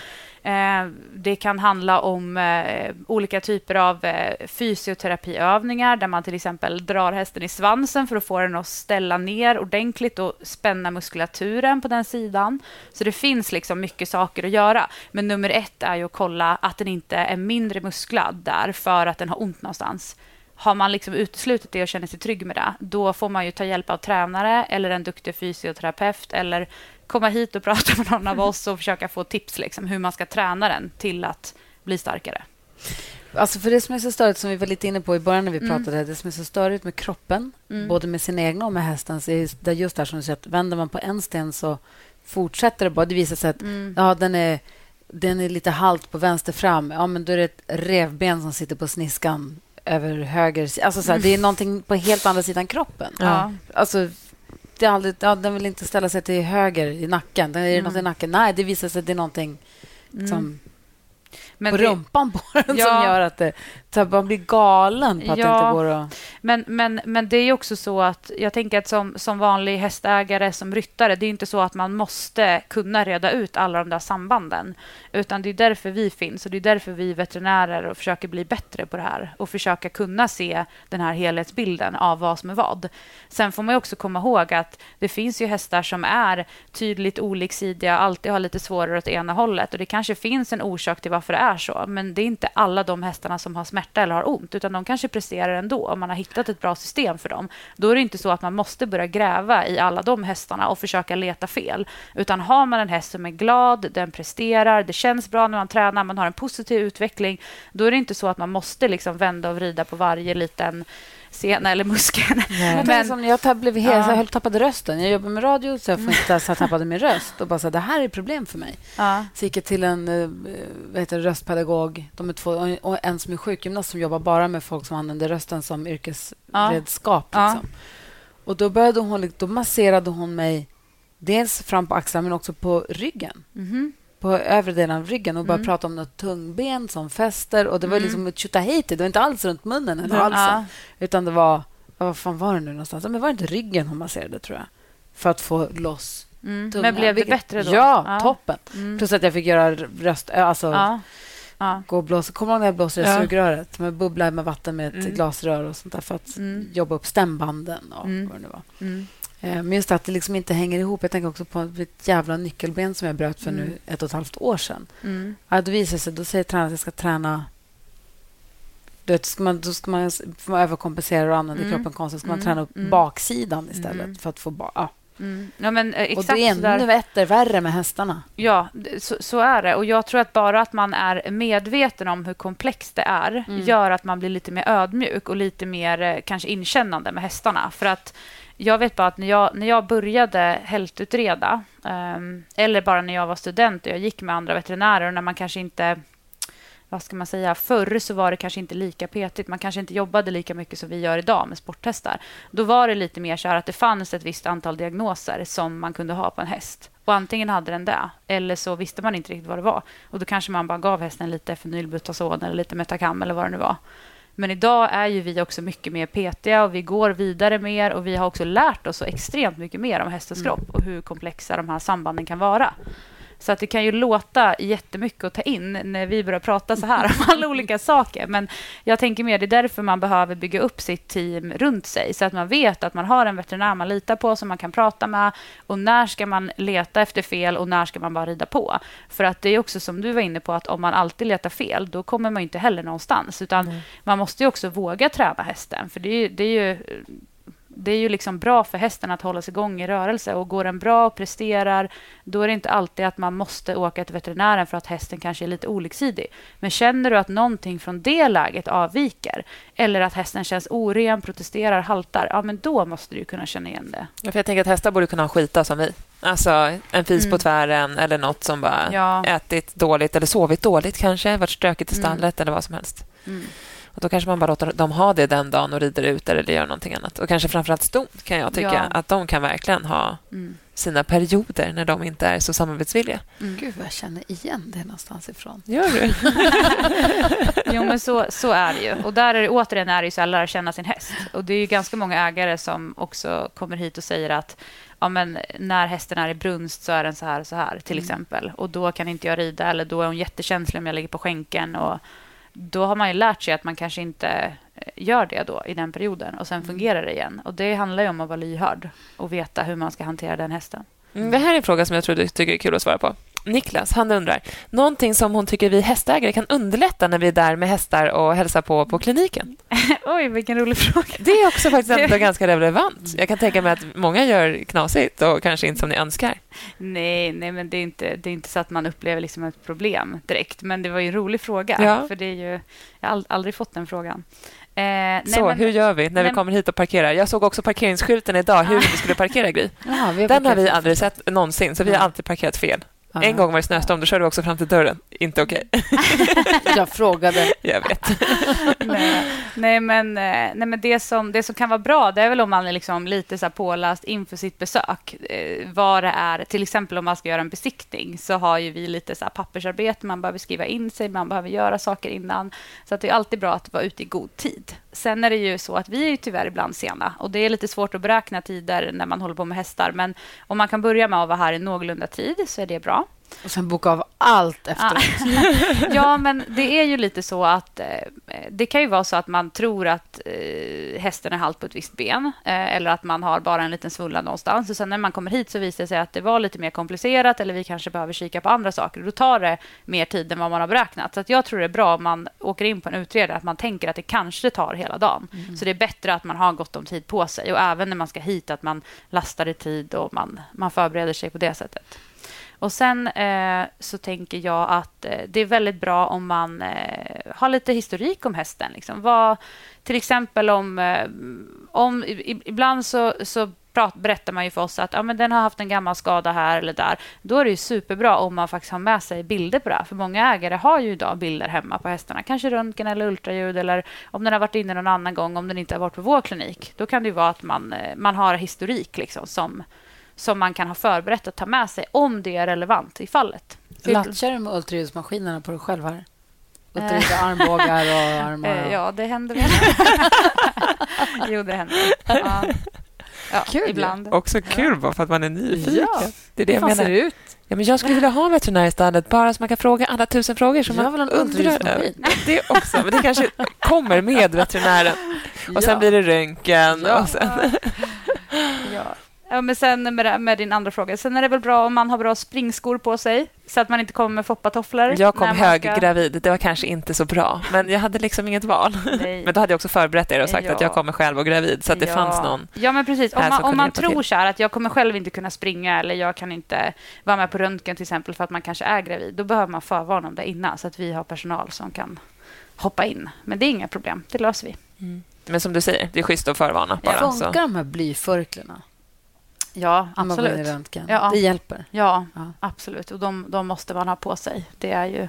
[SPEAKER 3] Eh, det kan handla om eh, olika typer av eh, fysioterapiövningar där man till exempel drar hästen i svansen för att få den att ställa ner ordentligt och spänna muskulaturen på den sidan. Så det finns liksom mycket saker att göra. Men nummer ett är ju att kolla att den inte är mindre musklad där för att den har ont någonstans har man liksom uteslutit det och känner sig trygg med det, då får man ju ta hjälp av tränare eller en duktig fysioterapeut eller komma hit och prata med någon av oss och försöka få tips liksom, hur man ska träna den till att bli starkare.
[SPEAKER 1] Alltså för Det som är så störigt, som vi var lite inne på i början när vi mm. pratade, det som är så störigt med kroppen, mm. både med sin egna och med hästens, är det just där som du säger, att vänder man på en sten så fortsätter det bara. Det visar sig att mm. ja, den, är, den är lite halt på vänster fram. Ja, men då är det ett revben som sitter på sniskan över höger alltså så här, Det är någonting på helt andra sidan kroppen. Ja. Alltså, det är aldrig, ja, den vill inte ställa sig till höger i nacken. Den är mm. något i nacken. Nej, det visar sig att det är någonting mm. som men på det, rumpan på den ja. som gör att det, så man blir galen på att ja. det inte går att...
[SPEAKER 3] Men, men, men det är också så att jag tänker att som, som vanlig hästägare, som ryttare, det är inte så att man måste kunna reda ut alla de där sambanden. Utan det är därför vi finns och det är därför vi veterinärer och försöker bli bättre på det här och försöka kunna se den här helhetsbilden av vad som är vad. Sen får man också komma ihåg att det finns ju hästar som är tydligt oliksidiga, alltid har lite svårare åt ena hållet och det kanske finns en orsak till varför det är så, men det är inte alla de hästarna som har smärta eller har ont, utan de kanske presterar ändå om man har hittat ett bra system för dem. Då är det inte så att man måste börja gräva i alla de hästarna och försöka leta fel, utan har man en häst som är glad, den presterar, det känns bra när man tränar, man har en positiv utveckling, då är det inte så att man måste liksom vända och vrida på varje liten sena eller muskeln.
[SPEAKER 1] Men, men som jag tapp, blev helt, ja. jag tappade rösten. Jag jobbar med radio, så jag, inte, så jag tappade min röst. Och bara så, det här är ett problem för mig. Ja. Så gick jag till en eh, vad heter röstpedagog. De är två, och en som är sjukgymnast som jobbar bara med folk som använder rösten som yrkesredskap. Ja. Liksom. Och då, började hon, då masserade hon mig dels fram på axlarna, men också på ryggen. Mm -hmm på övre delen av ryggen och bara mm. prata om något tungben som fäster. Och Det var mm. liksom ett tjotahejti. Det var inte alls runt munnen eller halsen. Ja. Utan det var... Vad fan var det nu någonstans? Men var det inte ryggen hon masserade, tror jag? För att få loss
[SPEAKER 3] mm. Men blev det bättre då?
[SPEAKER 1] Ja, ja. toppen. Mm. Plus att jag fick göra röst... Alltså, ja. Ja. Gå och blåsa. Kommer du ihåg när jag blåste i ja. sugröret? Med bubbla med vatten med ett mm. glasrör och sånt där för att mm. jobba upp stämbanden och mm. vad det nu var. Eh, men just att det liksom inte hänger ihop. Jag tänker också på ett jävla nyckelben som jag bröt för mm. nu ett och ett halvt år sedan. Mm. Ja, då visar sig, då säger tränaren att jag ska träna Du vet, ska man, då ska man, man överkompensera och använda
[SPEAKER 3] Mm.
[SPEAKER 1] kroppen konstigt. ska man
[SPEAKER 3] Mm.
[SPEAKER 1] träna upp
[SPEAKER 3] Mm.
[SPEAKER 1] baksidan istället.
[SPEAKER 3] Mm.
[SPEAKER 1] för att få ba- ja.
[SPEAKER 3] Mm. Ja, men, eh,
[SPEAKER 1] Och
[SPEAKER 3] exakt
[SPEAKER 1] det är ännu etter värre med hästarna.
[SPEAKER 3] Ja, så, så är det. Och Jag tror att bara att man är medveten om hur komplext det är
[SPEAKER 1] Mm.
[SPEAKER 3] gör att man blir lite mer ödmjuk och lite mer eh, kanske inkännande med hästarna. För att jag vet bara att när jag, när jag började hältutreda um, eller bara när jag var student och jag gick med andra veterinärer och när man kanske inte vad ska man säga, förr så var det kanske inte lika petigt. Man kanske inte jobbade lika mycket som vi gör idag med sporthästar. Då var det lite mer så här att det fanns ett visst antal diagnoser som man kunde ha på en häst. Och antingen hade den det, eller så visste man inte riktigt vad det var. Och då kanske man bara gav hästen lite fenylbutazon eller lite Metacam eller vad det nu var. Men idag är ju vi också mycket mer petiga och vi går vidare mer och vi har också lärt oss så extremt mycket mer om hästens kropp och hur komplexa de här sambanden kan vara. Så att det kan ju låta jättemycket att ta in när vi börjar prata så här om alla olika saker. Men jag tänker mer, det är därför man behöver bygga upp sitt team runt sig. Så att man vet att man har en veterinär man litar på som man kan prata med. Och när ska man leta efter fel och när ska man bara rida på? För att det är också som du var inne på, att om man alltid letar fel, då kommer man inte heller någonstans. Utan man måste ju också våga träna hästen. För det är det är ju det är ju liksom bra för hästen att hålla sig igång i rörelse. Och Går den bra och presterar, då är det inte alltid att man måste åka till veterinären för att hästen kanske är lite oliksidig. Men känner du att någonting från det läget avviker eller att hästen känns oren, protesterar, haltar, ja, men då måste du kunna känna igen det.
[SPEAKER 2] Ja, för jag tänker att hästar borde kunna skita som vi. Alltså en fis på
[SPEAKER 3] Mm.
[SPEAKER 2] tvären eller något som bara
[SPEAKER 3] Ja.
[SPEAKER 2] ätit dåligt eller sovit dåligt kanske, varit stökigt i
[SPEAKER 3] Mm.
[SPEAKER 2] stallet eller vad som helst.
[SPEAKER 3] Mm.
[SPEAKER 2] Och Då kanske man bara låter dem ha det den dagen och rider ut eller gör någonting annat. Och kanske framförallt ston kan jag tycka.
[SPEAKER 3] Ja.
[SPEAKER 2] Att de kan verkligen ha
[SPEAKER 3] Mm.
[SPEAKER 2] sina perioder när de inte är så samarbetsvilliga.
[SPEAKER 1] Gud, vad jag känner igen det någonstans ifrån.
[SPEAKER 2] Gör du?
[SPEAKER 3] Jo, men så, så är det ju. Och där är det, återigen är det ju så här, lära känna sin häst. Och det är ju ganska många ägare som också kommer hit och säger att ja, men när hästen är i brunst så är den så här och så här, till exempel. Och då kan inte jag rida, eller då är hon jättekänslig om jag ligger på skänken. Och då har man ju lärt sig att man kanske inte eh, gör det då i den perioden och sen fungerar det igen. Och det handlar ju om att vara lyhörd och veta hur man ska hantera den hästen.
[SPEAKER 2] Mm, Det här är en fråga som jag tror du tycker är kul att svara på. Niklas, han undrar. Någonting som hon tycker vi hästägare kan underlätta när vi är där med hästar och hälsar på på kliniken.
[SPEAKER 3] Oj, vilken rolig fråga.
[SPEAKER 2] Det är också faktiskt ändå ganska relevant. Jag kan tänka mig att många gör knasigt och kanske inte som ni önskar.
[SPEAKER 3] Nej, nej men det är, inte, det är inte så att man upplever liksom ett problem direkt. Men det var ju en rolig fråga.
[SPEAKER 2] Ja.
[SPEAKER 3] För det är ju, jag har ald- aldrig fått den frågan. Eh, nej,
[SPEAKER 2] Så,
[SPEAKER 3] men-
[SPEAKER 2] hur gör vi när vi
[SPEAKER 3] nej,
[SPEAKER 2] kommer hit och parkerar? Jag såg också parkeringsskylten idag, hur vi skulle parkera, Gry.
[SPEAKER 1] Ja, vi har
[SPEAKER 2] Den har vi aldrig sett någonsin, så vi har alltid parkerat fel.
[SPEAKER 1] Ja.
[SPEAKER 2] En gång var det snöstorm, då körde vi också fram till dörren. Inte okej.
[SPEAKER 1] Jag frågade.
[SPEAKER 2] Jag vet.
[SPEAKER 3] nej, nej, men, eh, nej, men det, som, det som kan vara bra det är väl om man är liksom lite så påläst inför sitt besök. Eh, vad det är, till exempel om man ska göra en besiktning så har ju vi lite så pappersarbete. Man behöver skriva in sig, man behöver göra saker innan. Så att det är alltid bra att vara ute i god tid. Sen är det ju så att vi är ju tyvärr ibland sena och det är lite svårt att beräkna tider när man håller på med hästar. Men om man kan börja med att vara här i någorlunda tid så är det bra.
[SPEAKER 1] Och sen boka av allt efteråt.
[SPEAKER 3] Ja, men det är ju lite så att eh, det kan ju vara så att man tror att eh, hästen är halt på ett visst ben eh, eller att man har bara en liten svulla någonstans. Och sen när man kommer hit så visar det sig att det var lite mer komplicerat eller vi kanske behöver kika på andra saker. Då tar det mer tid än vad man har beräknat. Så jag tror det är bra om man åker in på en utredare att man tänker att det kanske tar hela dagen. Så det är bättre att man har gott om tid på sig och även när man ska hit att man lastar i tid och man, man förbereder sig på det sättet. Och Sen eh, så tänker jag att eh, det är väldigt bra om man eh, har lite historik om hästen. Liksom. Vad, till exempel om... Eh, om i- ibland så, så prat, berättar man ju för oss att ja, men den har haft en gammal skada här eller där. Då är det ju superbra om man faktiskt har med sig bilder på det här. För många ägare har ju idag bilder hemma på hästarna. Kanske röntgen eller ultraljud eller om den har varit inne någon annan gång, om den inte har varit på vår klinik. Då kan det ju vara att man, eh, man har historik liksom, som, som man kan ha förberett att ta med sig om det är relevant i fallet.
[SPEAKER 1] Latchar du med ultraljudsmaskinerna på dig själv här? Ultraljud armbågar och armar?
[SPEAKER 3] Eh,
[SPEAKER 1] Och...
[SPEAKER 3] ja, det händer väl. jo, det händer. Ja. Ja,
[SPEAKER 1] Kul
[SPEAKER 3] ibland.
[SPEAKER 2] Också kul bara för att man är nyfiken.
[SPEAKER 1] Ja.
[SPEAKER 2] Det är det jag menar.
[SPEAKER 1] ut?
[SPEAKER 2] Ja, men jag skulle vilja ha en veterinär i stallet bara så man kan fråga alla tusen frågor som
[SPEAKER 1] Jag
[SPEAKER 2] man
[SPEAKER 1] vill ha en
[SPEAKER 2] undrar över.
[SPEAKER 1] ultraljudsmaskin.
[SPEAKER 2] Det också, men det kanske kommer med veterinären. Och sen blir det röntgen.
[SPEAKER 1] Ja.
[SPEAKER 2] Och sen,
[SPEAKER 3] Ja. Men sen med, det- med din andra fråga. Sen är det väl bra om man har bra springskor på sig. Så att man inte kommer med foppatofflor.
[SPEAKER 2] Jag kom höggravid. Det var kanske inte så bra, men jag hade liksom inget val.
[SPEAKER 3] Nej.
[SPEAKER 2] Men då hade jag också förberett er och sagt
[SPEAKER 3] Ja.
[SPEAKER 2] att jag kommer själv och gravid, så att det
[SPEAKER 3] ja.
[SPEAKER 2] fanns någon.
[SPEAKER 3] Ja, men precis. Om man, om man tror
[SPEAKER 2] till.
[SPEAKER 3] så här att jag kommer själv inte kunna springa eller jag kan inte vara med på röntgen till exempel för att man kanske är gravid, då behöver man förvarna om det innan så att vi har personal som kan hoppa in. Men det är inga problem, det löser vi.
[SPEAKER 2] Men som du säger, det är schysst att förvarna bara.
[SPEAKER 1] Funkar
[SPEAKER 2] Så.
[SPEAKER 1] de här blyförklarna?
[SPEAKER 3] Ja,
[SPEAKER 1] när man går in i
[SPEAKER 3] absolut.
[SPEAKER 1] röntgen?
[SPEAKER 3] Ja.
[SPEAKER 1] Det hjälper?
[SPEAKER 3] Ja,
[SPEAKER 1] Ja.
[SPEAKER 3] absolut. Och de, de måste man ha på sig. Det är ju...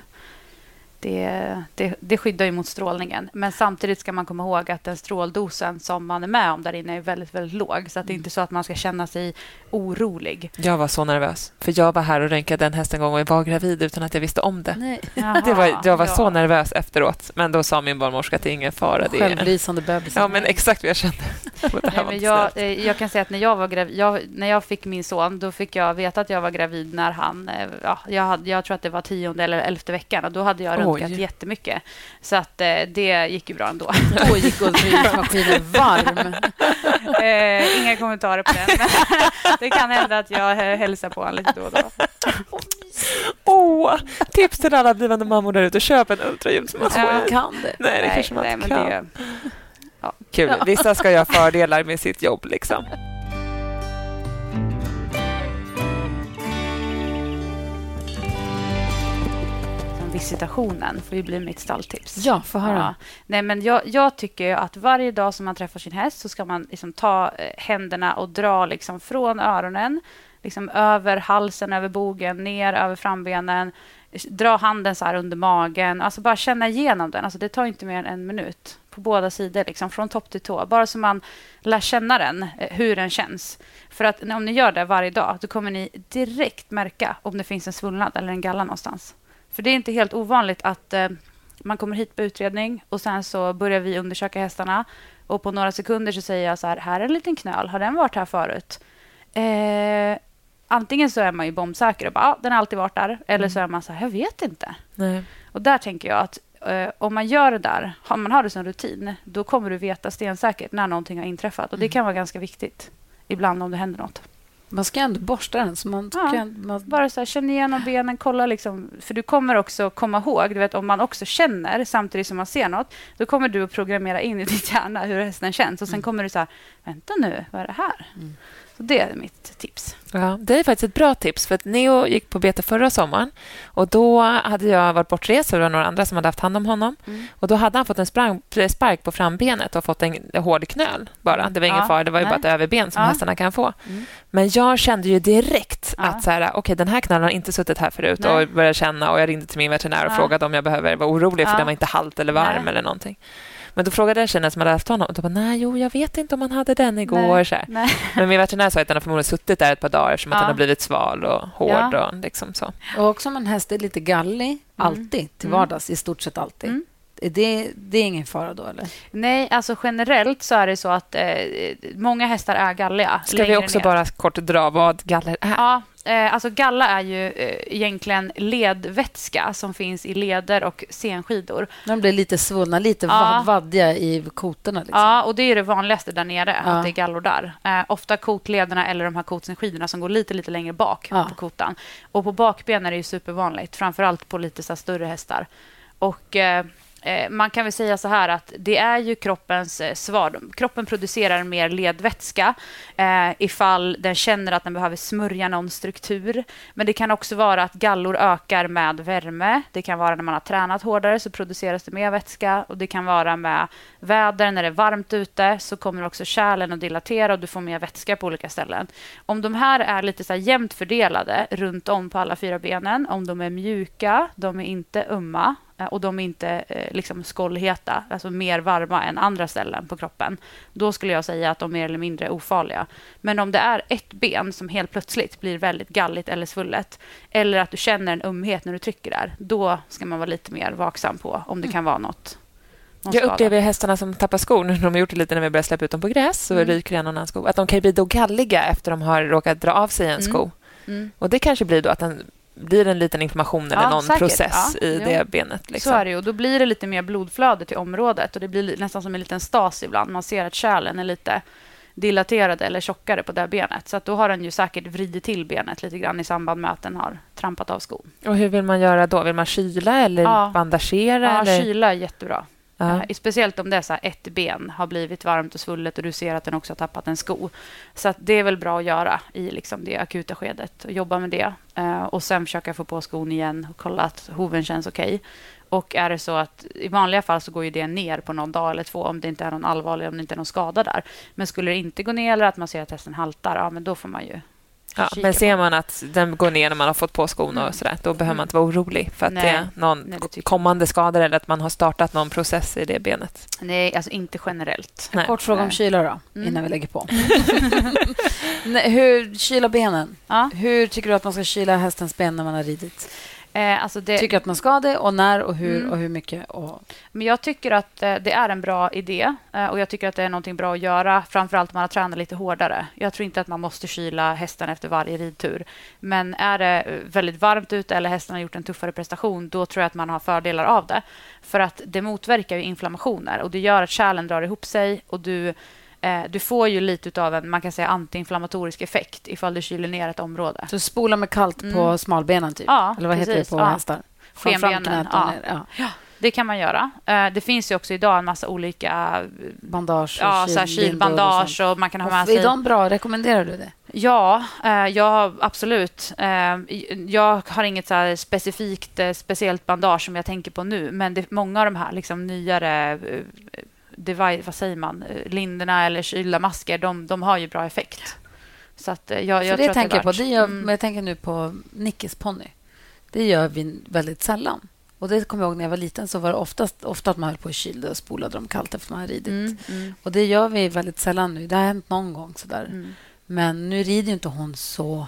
[SPEAKER 3] Det, det, det skyddar ju mot strålningen. Men samtidigt ska man komma ihåg att den stråldosen som man är med om där inne är väldigt, väldigt låg. Så att det är inte så att man ska känna sig orolig.
[SPEAKER 2] Jag var så nervös, för jag var här och röntgade en häst en gång och jag var gravid utan att jag visste om det.
[SPEAKER 1] Nej.
[SPEAKER 2] Det var, jag var
[SPEAKER 3] ja.
[SPEAKER 2] så nervös efteråt, men då sa min barnmorska att det är ingen fara. Det är...
[SPEAKER 1] Självlysande bebisar.
[SPEAKER 2] Ja, men exakt vad jag kände.
[SPEAKER 3] Nej, men jag, eh, jag kan säga att när jag, var gravid, jag, när jag fick min son då fick jag veta att jag var gravid när han... eh, Ja, jag, hade, jag tror att det var tionde eller elfte veckan och då hade jag röntgat
[SPEAKER 2] Oj.
[SPEAKER 3] jättemycket. Så att, eh, det gick ju bra ändå.
[SPEAKER 1] Då gick ultraljudsmaskinen varm.
[SPEAKER 3] Eh, inga kommentarer på den. Men det kan hända att jag eh, hälsar på honom lite då och då.
[SPEAKER 2] Åh, tips till alla blivande mammor där ute. Köp en ultraljudsmaskin.
[SPEAKER 3] Ja.
[SPEAKER 1] Kan det?
[SPEAKER 2] Nej, det kanske man
[SPEAKER 3] nej,
[SPEAKER 2] inte kan.
[SPEAKER 3] det,
[SPEAKER 2] Kul. Vissa ska ju ha fördelar med sitt jobb. Liksom.
[SPEAKER 3] Visitationen får ju bli mitt stalltips.
[SPEAKER 1] Ja, få höra.
[SPEAKER 3] Ja. Nej, men jag, jag tycker att varje dag som man träffar sin häst så ska man liksom ta eh, händerna och dra liksom från öronen, liksom över halsen, över bogen, ner över frambenen. Dra handen så här under magen. Alltså bara känna igenom den. Alltså det tar inte mer än en minut på båda sidor, liksom, från topp till tå. Bara så man lär känna den, eh, hur den känns. För att om ni gör det varje dag, då kommer ni direkt märka om det finns en svullnad eller en galla någonstans. För det är inte helt ovanligt att eh, man kommer hit på utredning och sen så börjar vi undersöka hästarna. Och på några sekunder så säger jag så här, här är en liten knöl, har den varit här förut? Eh, antingen så är man ju bombsäker och bara, ah, den har alltid varit där. Eller så är man så här, jag vet inte.
[SPEAKER 2] Nej.
[SPEAKER 3] Och där tänker jag att eh, om man gör det där, om man har det som rutin, då kommer du veta stensäkert när någonting har inträffat. Och det kan vara ganska viktigt ibland om det händer något.
[SPEAKER 1] Man ska ändå borsta den. Så man
[SPEAKER 3] Ja.
[SPEAKER 1] kan, man,
[SPEAKER 3] Bara så här, känn igenom benen, kolla liksom. För du kommer också komma ihåg, du vet om man också känner samtidigt som man ser något, då kommer du att programmera in i ditt hjärna hur hästen känns. Och sen kommer du så här, vänta nu, vad är det här? Så det är mitt tips.
[SPEAKER 2] Ja, det är faktiskt ett bra tips. För att Neo gick på bete förra sommaren och då hade jag varit bortrest och det var några andra som hade haft hand om honom.
[SPEAKER 3] Mm.
[SPEAKER 2] Och Då hade han fått en sprang, spark på frambenet och fått en hård knöl bara. Det var ingen
[SPEAKER 3] Ja,
[SPEAKER 2] fara, det var ju
[SPEAKER 3] nej.
[SPEAKER 2] bara ett överben som
[SPEAKER 3] Ja.
[SPEAKER 2] hästarna kan få.
[SPEAKER 3] Mm.
[SPEAKER 2] Men jag kände ju direkt
[SPEAKER 3] Ja.
[SPEAKER 2] att så här, okay, den här knölen har inte suttit här förut
[SPEAKER 3] Nej.
[SPEAKER 2] och började känna och jag ringde till min veterinär och frågade om jag behöver vara orolig för den var inte halt eller varm eller någonting. Men då frågade jag tjejen som hade haft honom och då bara, nej, jo, jag vet inte om han hade den igår.
[SPEAKER 3] Nej,
[SPEAKER 2] Så här.
[SPEAKER 3] nej.
[SPEAKER 2] Men min veterinär sa att den har förmodligen suttit där ett par dagar eftersom att
[SPEAKER 3] Ja.
[SPEAKER 2] den har blivit sval och hård.
[SPEAKER 3] Ja.
[SPEAKER 2] Och liksom så.
[SPEAKER 1] och också om en häst är lite gallig, alltid, till
[SPEAKER 3] Mm.
[SPEAKER 1] vardags, i stort sett alltid.
[SPEAKER 3] Mm.
[SPEAKER 1] Det, det är ingen fara då, eller?
[SPEAKER 3] Nej, alltså generellt så är det så att eh, många hästar är galliga.
[SPEAKER 2] Ska vi också
[SPEAKER 3] ner.
[SPEAKER 2] bara kort dra vad galler är?
[SPEAKER 3] Ja, eh, alltså galla är ju eh, egentligen ledvätska som finns i leder och senskidor.
[SPEAKER 1] De blir lite svullna, lite
[SPEAKER 3] Ja.
[SPEAKER 1] vad, vaddiga i kotorna. Liksom.
[SPEAKER 3] Ja, och det är det vanligaste där nere,
[SPEAKER 1] Ja.
[SPEAKER 3] att det är gallor där. Eh, ofta kotlederna eller de här kotsenskidorna som går lite, lite längre bak
[SPEAKER 1] Ja.
[SPEAKER 3] på kotan. Och på bakben är det ju supervanligt, framförallt på lite så större hästar. Och eh, Eh, man kan väl säga så här att det är ju kroppens eh, svar. Kroppen producerar mer ledvätska eh, ifall den känner att den behöver smörja någon struktur. Men det kan också vara att gallor ökar med värme. Det kan vara när man har tränat hårdare så produceras det mer vätska. Och det kan vara med väder. När det är varmt ute så kommer också kärlen att dilatera och du får mer vätska på olika ställen. Om de här är lite så här jämnt fördelade runt om på alla fyra benen, om de är mjuka, de är inte ömma och de är inte eh, liksom skållheta, alltså mer varma än andra ställen på kroppen, då skulle jag säga att de är mer eller mindre ofarliga. Men om det är ett ben som helt plötsligt blir väldigt galligt eller svullet, eller att du känner en ömhet när du trycker där, då ska man vara lite mer vaksam på om det kan vara något.
[SPEAKER 2] Jag upplever hästarna som tappar skor, de har gjort det lite när vi börjar släppa ut dem på gräs, så
[SPEAKER 3] Mm.
[SPEAKER 2] ryker en och annan sko, att de kan bli då galliga efter de har råkat dra av sig en
[SPEAKER 3] Mm.
[SPEAKER 2] sko.
[SPEAKER 3] Mm.
[SPEAKER 2] Och Det kanske blir då att den blir en liten inflammation eller
[SPEAKER 3] Ja,
[SPEAKER 2] någon
[SPEAKER 3] säkert.
[SPEAKER 2] process
[SPEAKER 3] Ja,
[SPEAKER 2] i
[SPEAKER 3] jo.
[SPEAKER 2] det benet. Liksom.
[SPEAKER 3] Så är det. Och Då blir det lite mer blodflöde till området och det blir li- nästan som en liten stas ibland. Man ser att kärlen är lite, dilaterade eller tjockare på det benet. Så att då har den ju säkert vridit till benet lite grann i samband med att den har trampat av skon.
[SPEAKER 2] Och hur vill man göra då? Vill man kyla eller
[SPEAKER 3] Ja.
[SPEAKER 2] bandagera?
[SPEAKER 3] Ja,
[SPEAKER 2] eller?
[SPEAKER 3] kyla är jättebra.
[SPEAKER 2] Ja.
[SPEAKER 3] Eh, speciellt om det är så ett ben har blivit varmt och svullet och du ser att den också har tappat en sko. Så att det är väl bra att göra i liksom det akuta skedet och jobba med det. Eh, och sen försöka få på skon igen och kolla att hoven känns okej. Och är det så att i vanliga fall så går ju det ner på någon dag eller två om det inte är någon allvarlig, om det inte är någon skada där. Men skulle det inte gå ner eller att man ser att hästen haltar, ja men då får man ju
[SPEAKER 2] Ja, men ser man att den går ner när man har fått på skorna
[SPEAKER 3] Mm.
[SPEAKER 2] och sådär, då behöver man inte vara orolig för att
[SPEAKER 3] Nej.
[SPEAKER 2] det är någon
[SPEAKER 3] Nej, det
[SPEAKER 2] kommande skador eller att man har startat någon process i det benet.
[SPEAKER 3] Nej, alltså inte generellt.
[SPEAKER 2] Nej.
[SPEAKER 1] Kort fråga om kyla då,
[SPEAKER 3] Mm.
[SPEAKER 1] innan vi lägger på. Nej, hur, kyla benen.
[SPEAKER 3] Ja.
[SPEAKER 1] Hur tycker du att man ska kyla hästens ben när man har ridit?
[SPEAKER 3] Eh, alltså det,
[SPEAKER 1] Tycker att man ska det och när och hur
[SPEAKER 3] Mm.
[SPEAKER 1] och hur mycket? Och...
[SPEAKER 3] Men jag tycker att eh, det är en bra idé eh, och jag tycker att det är någonting bra att göra, framförallt om man har tränat lite hårdare. Jag tror inte att man måste kyla hästen efter varje ridtur. Men är det väldigt varmt ute eller hästen har gjort en tuffare prestation, då tror jag att man har fördelar av det. För att det motverkar ju inflammationer och det gör att kärlen drar ihop sig och du du får ju lite av en man kan säga antiinflammatorisk effekt ifall du kyler ner ett område.
[SPEAKER 1] Så spola med kallt på
[SPEAKER 3] Mm.
[SPEAKER 1] smalbenen, typ?
[SPEAKER 3] Ja,
[SPEAKER 1] Eller vad heter
[SPEAKER 3] precis.
[SPEAKER 1] det på
[SPEAKER 3] Ja.
[SPEAKER 1] hästar?
[SPEAKER 3] Skenbenen,
[SPEAKER 1] och
[SPEAKER 3] ja.
[SPEAKER 1] Ja.
[SPEAKER 3] Det kan man göra. Eh, Det finns ju också idag en massa olika eh,
[SPEAKER 1] Bandage och
[SPEAKER 3] ja,
[SPEAKER 1] och
[SPEAKER 3] kylbandage
[SPEAKER 1] sånt.
[SPEAKER 3] och man kan ha
[SPEAKER 1] Och
[SPEAKER 3] med sig...
[SPEAKER 1] Är de bra? Rekommenderar du det?
[SPEAKER 3] Ja, eh, ja absolut. Eh, jag har inget så specifikt eh, speciellt bandage som jag tänker på nu, men det, många av de här liksom, nyare eh, device, vad säger man, Eh, linderna eller kylda masker, de, de har ju bra effekt. Så att, eh, jag, jag
[SPEAKER 1] För det
[SPEAKER 3] tror
[SPEAKER 1] tänker jag på. Det gör,
[SPEAKER 3] Mm.
[SPEAKER 1] Men jag tänker nu på Nickes ponny. Det gör vi väldigt sällan. Och det kommer jag ihåg när jag var liten så var det oftast, ofta att man höll på och kylde och spolade dem kallt efter man hade ridit.
[SPEAKER 3] Mm, mm,
[SPEAKER 1] Och det gör vi väldigt sällan nu. Det har hänt någon gång sådär.
[SPEAKER 3] mm.
[SPEAKER 1] Men nu rider inte hon så...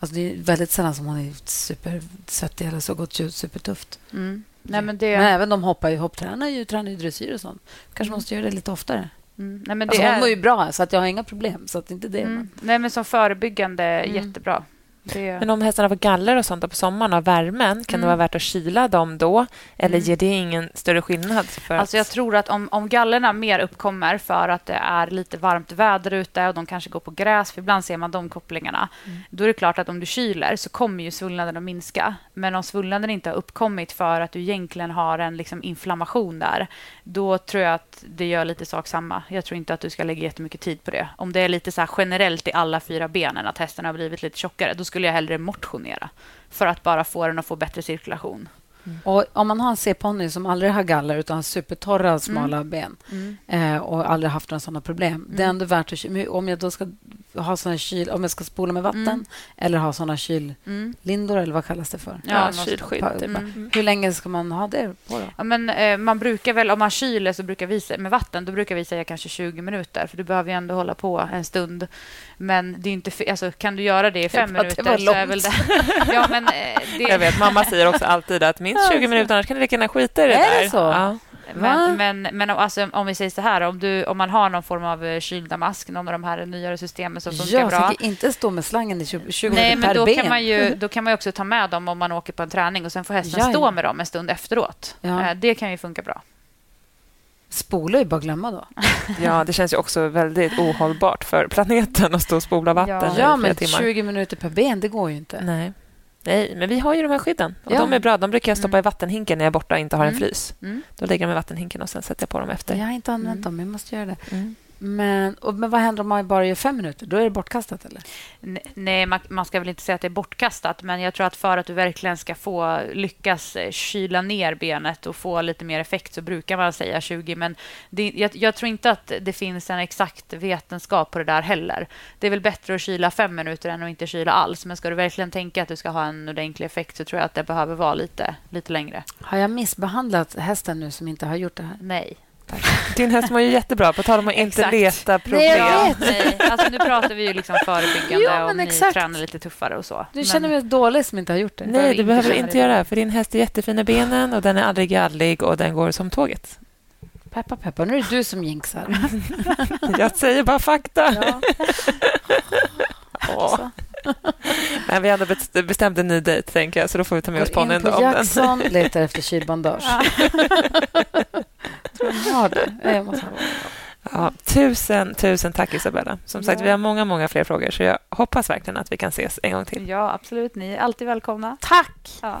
[SPEAKER 1] Alltså det är väldigt sällan som hon är supersvettig eller så gått ut supertufft.
[SPEAKER 3] Mm. Nej, men det,
[SPEAKER 1] Men även de hoppar ju, hopptränar ju, tränar ju dressyr och sånt. Kanske
[SPEAKER 3] Mm.
[SPEAKER 1] måste göra det lite oftare.
[SPEAKER 3] mm. Nej, men det
[SPEAKER 1] Alltså
[SPEAKER 3] är...
[SPEAKER 1] hon mår ju bra, så att jag har inga problem. Så att inte det.
[SPEAKER 3] mm.
[SPEAKER 1] Men...
[SPEAKER 3] Nej, men som förebyggande,
[SPEAKER 1] Mm.
[SPEAKER 3] jättebra. Det...
[SPEAKER 2] Men om hästarna får galler och sånt på sommaren av värmen, kan det
[SPEAKER 3] Mm.
[SPEAKER 2] vara värt att kyla dem då? Eller
[SPEAKER 3] Mm.
[SPEAKER 2] ger det ingen större skillnad? För
[SPEAKER 3] Alltså jag tror att om, om gallerna mer uppkommer för att det är lite varmt väder ute och de kanske går på gräs, för ibland ser man de kopplingarna,
[SPEAKER 2] Mm.
[SPEAKER 3] då är det klart att om du kyler så kommer ju svullnaden att minska. Men om svullnaden inte har uppkommit för att du egentligen har en liksom inflammation där, då tror jag att det gör lite sak samma. Jag tror inte att du ska lägga jättemycket tid på det. Om det är lite så generellt i alla fyra benen, att hästen har blivit lite tjockare, då skulle jag hellre motionera för att bara få den att få bättre cirkulation.
[SPEAKER 1] Och om man har en C-ponny som aldrig har galler utan har supertorra, smala ben eh, och aldrig haft några sådana problem. Det är
[SPEAKER 3] Mm.
[SPEAKER 1] ändå värt att... Om jag då ska ha såna kyl... Om jag ska spola med vatten
[SPEAKER 3] Mm.
[SPEAKER 1] eller ha såna kyllindor,
[SPEAKER 3] Mm.
[SPEAKER 1] eller vad kallas det för?
[SPEAKER 2] Ja,
[SPEAKER 3] något-
[SPEAKER 2] kylskydd.
[SPEAKER 1] Pa-
[SPEAKER 2] typ.
[SPEAKER 3] Mm.
[SPEAKER 1] Hur länge ska man ha det på då?
[SPEAKER 3] Ja, men, eh, man brukar väl, om man kyler så brukar vi med vatten, då brukar vi säga kanske 20 minuter, för du behöver ju ändå hålla på en stund. Men det är inte, fe- alltså, kan du göra det i fem
[SPEAKER 1] det
[SPEAKER 3] minuter
[SPEAKER 1] var
[SPEAKER 3] så är väl det... ja, men, eh, det
[SPEAKER 2] Jag vet, mamma säger också alltid att minst 20 minuter, annars kan du lika gärna skita i det
[SPEAKER 1] Är
[SPEAKER 2] där.
[SPEAKER 1] det så?
[SPEAKER 2] Ja.
[SPEAKER 3] Men, men, men alltså, om vi säger så här, om, du, om man har någon form av eh, kylda mask, någon av de här nyare systemen som funkar
[SPEAKER 1] Jag
[SPEAKER 3] bra.
[SPEAKER 1] tänker inte stå med slangen i 20, 20
[SPEAKER 3] Nej, men
[SPEAKER 1] per
[SPEAKER 3] då
[SPEAKER 1] ben.
[SPEAKER 3] kan, man ju, då kan man ju också ta med dem om man åker på en träning och sen får hästen
[SPEAKER 1] Ja, ja.
[SPEAKER 3] stå med dem en stund efteråt.
[SPEAKER 1] Ja.
[SPEAKER 3] Eh, Det kan ju funka bra.
[SPEAKER 1] Spola är bara att glömma då.
[SPEAKER 2] ja, det känns ju också väldigt ohållbart för planeten att stå och spola vatten
[SPEAKER 3] Ja.
[SPEAKER 2] i
[SPEAKER 1] Ja, men
[SPEAKER 2] timmar.
[SPEAKER 1] 20 minuter per ben, det går ju inte.
[SPEAKER 2] Nej. Nej, men vi har ju de här skydden. Och
[SPEAKER 1] Ja.
[SPEAKER 2] De är bra. De brukar jag stoppa
[SPEAKER 3] Mm.
[SPEAKER 2] i vattenhinken när jag är borta och inte har en
[SPEAKER 3] Mm.
[SPEAKER 2] frys.
[SPEAKER 3] Mm.
[SPEAKER 2] Då lägger de i vattenhinken och sen sätter jag på dem efter.
[SPEAKER 1] Jag har inte använt
[SPEAKER 3] Mm.
[SPEAKER 1] dem, jag måste göra det. Men, och, men vad händer om man bara gör fem minuter? Då är det bortkastat, eller?
[SPEAKER 3] Nej, man, man ska väl inte säga att det är bortkastat, men jag tror att för att du verkligen ska få lyckas eh, kyla ner benet och få lite mer effekt så brukar man säga 20. Men det, jag, jag tror inte att det finns en exakt vetenskap på det där heller. Det är väl bättre att kyla fem minuter än att inte kyla alls. Men ska du verkligen tänka att du ska ha en ordentlig effekt så tror jag att det behöver vara lite, lite längre.
[SPEAKER 1] Har jag missbehandlat hästen nu som inte har gjort det här?
[SPEAKER 3] Nej.
[SPEAKER 2] Din häst mår ju jättebra, på tal om att inte leta problem.
[SPEAKER 1] Nej, jag vet.
[SPEAKER 3] Nej, alltså nu pratar vi ju liksom förebyggande
[SPEAKER 1] Ja, men
[SPEAKER 3] om ni
[SPEAKER 1] exakt.
[SPEAKER 3] tränar lite tuffare och så.
[SPEAKER 1] Du
[SPEAKER 3] Men-
[SPEAKER 1] känner mig dålig som inte har gjort det.
[SPEAKER 2] Nej,
[SPEAKER 3] behöver
[SPEAKER 2] det
[SPEAKER 3] inte
[SPEAKER 2] behöver du
[SPEAKER 3] känna
[SPEAKER 2] inte göra, för din häst är jättefin i benen och den är aldrig gallig och den går som tåget.
[SPEAKER 1] Peppa, peppa. Nu är det du som jinxar.
[SPEAKER 2] Jag säger bara fakta.
[SPEAKER 1] Ja.
[SPEAKER 2] Åh. Men vi har ändå best- bestämt en ny dejt, tänker jag, så då får vi ta med oss
[SPEAKER 1] Går in
[SPEAKER 2] ponnyn
[SPEAKER 1] på
[SPEAKER 2] om den.
[SPEAKER 1] Jackson, letar efter kylbandage. Tror du har det? Nej, Jag måste ha
[SPEAKER 2] Ja, tusen, tusen tack Isabella. Som sagt,
[SPEAKER 3] Ja.
[SPEAKER 2] vi har många, många fler frågor så jag hoppas verkligen att vi kan ses en gång till.
[SPEAKER 3] Ja, absolut. Ni är alltid välkomna.
[SPEAKER 2] Tack!
[SPEAKER 3] Ja.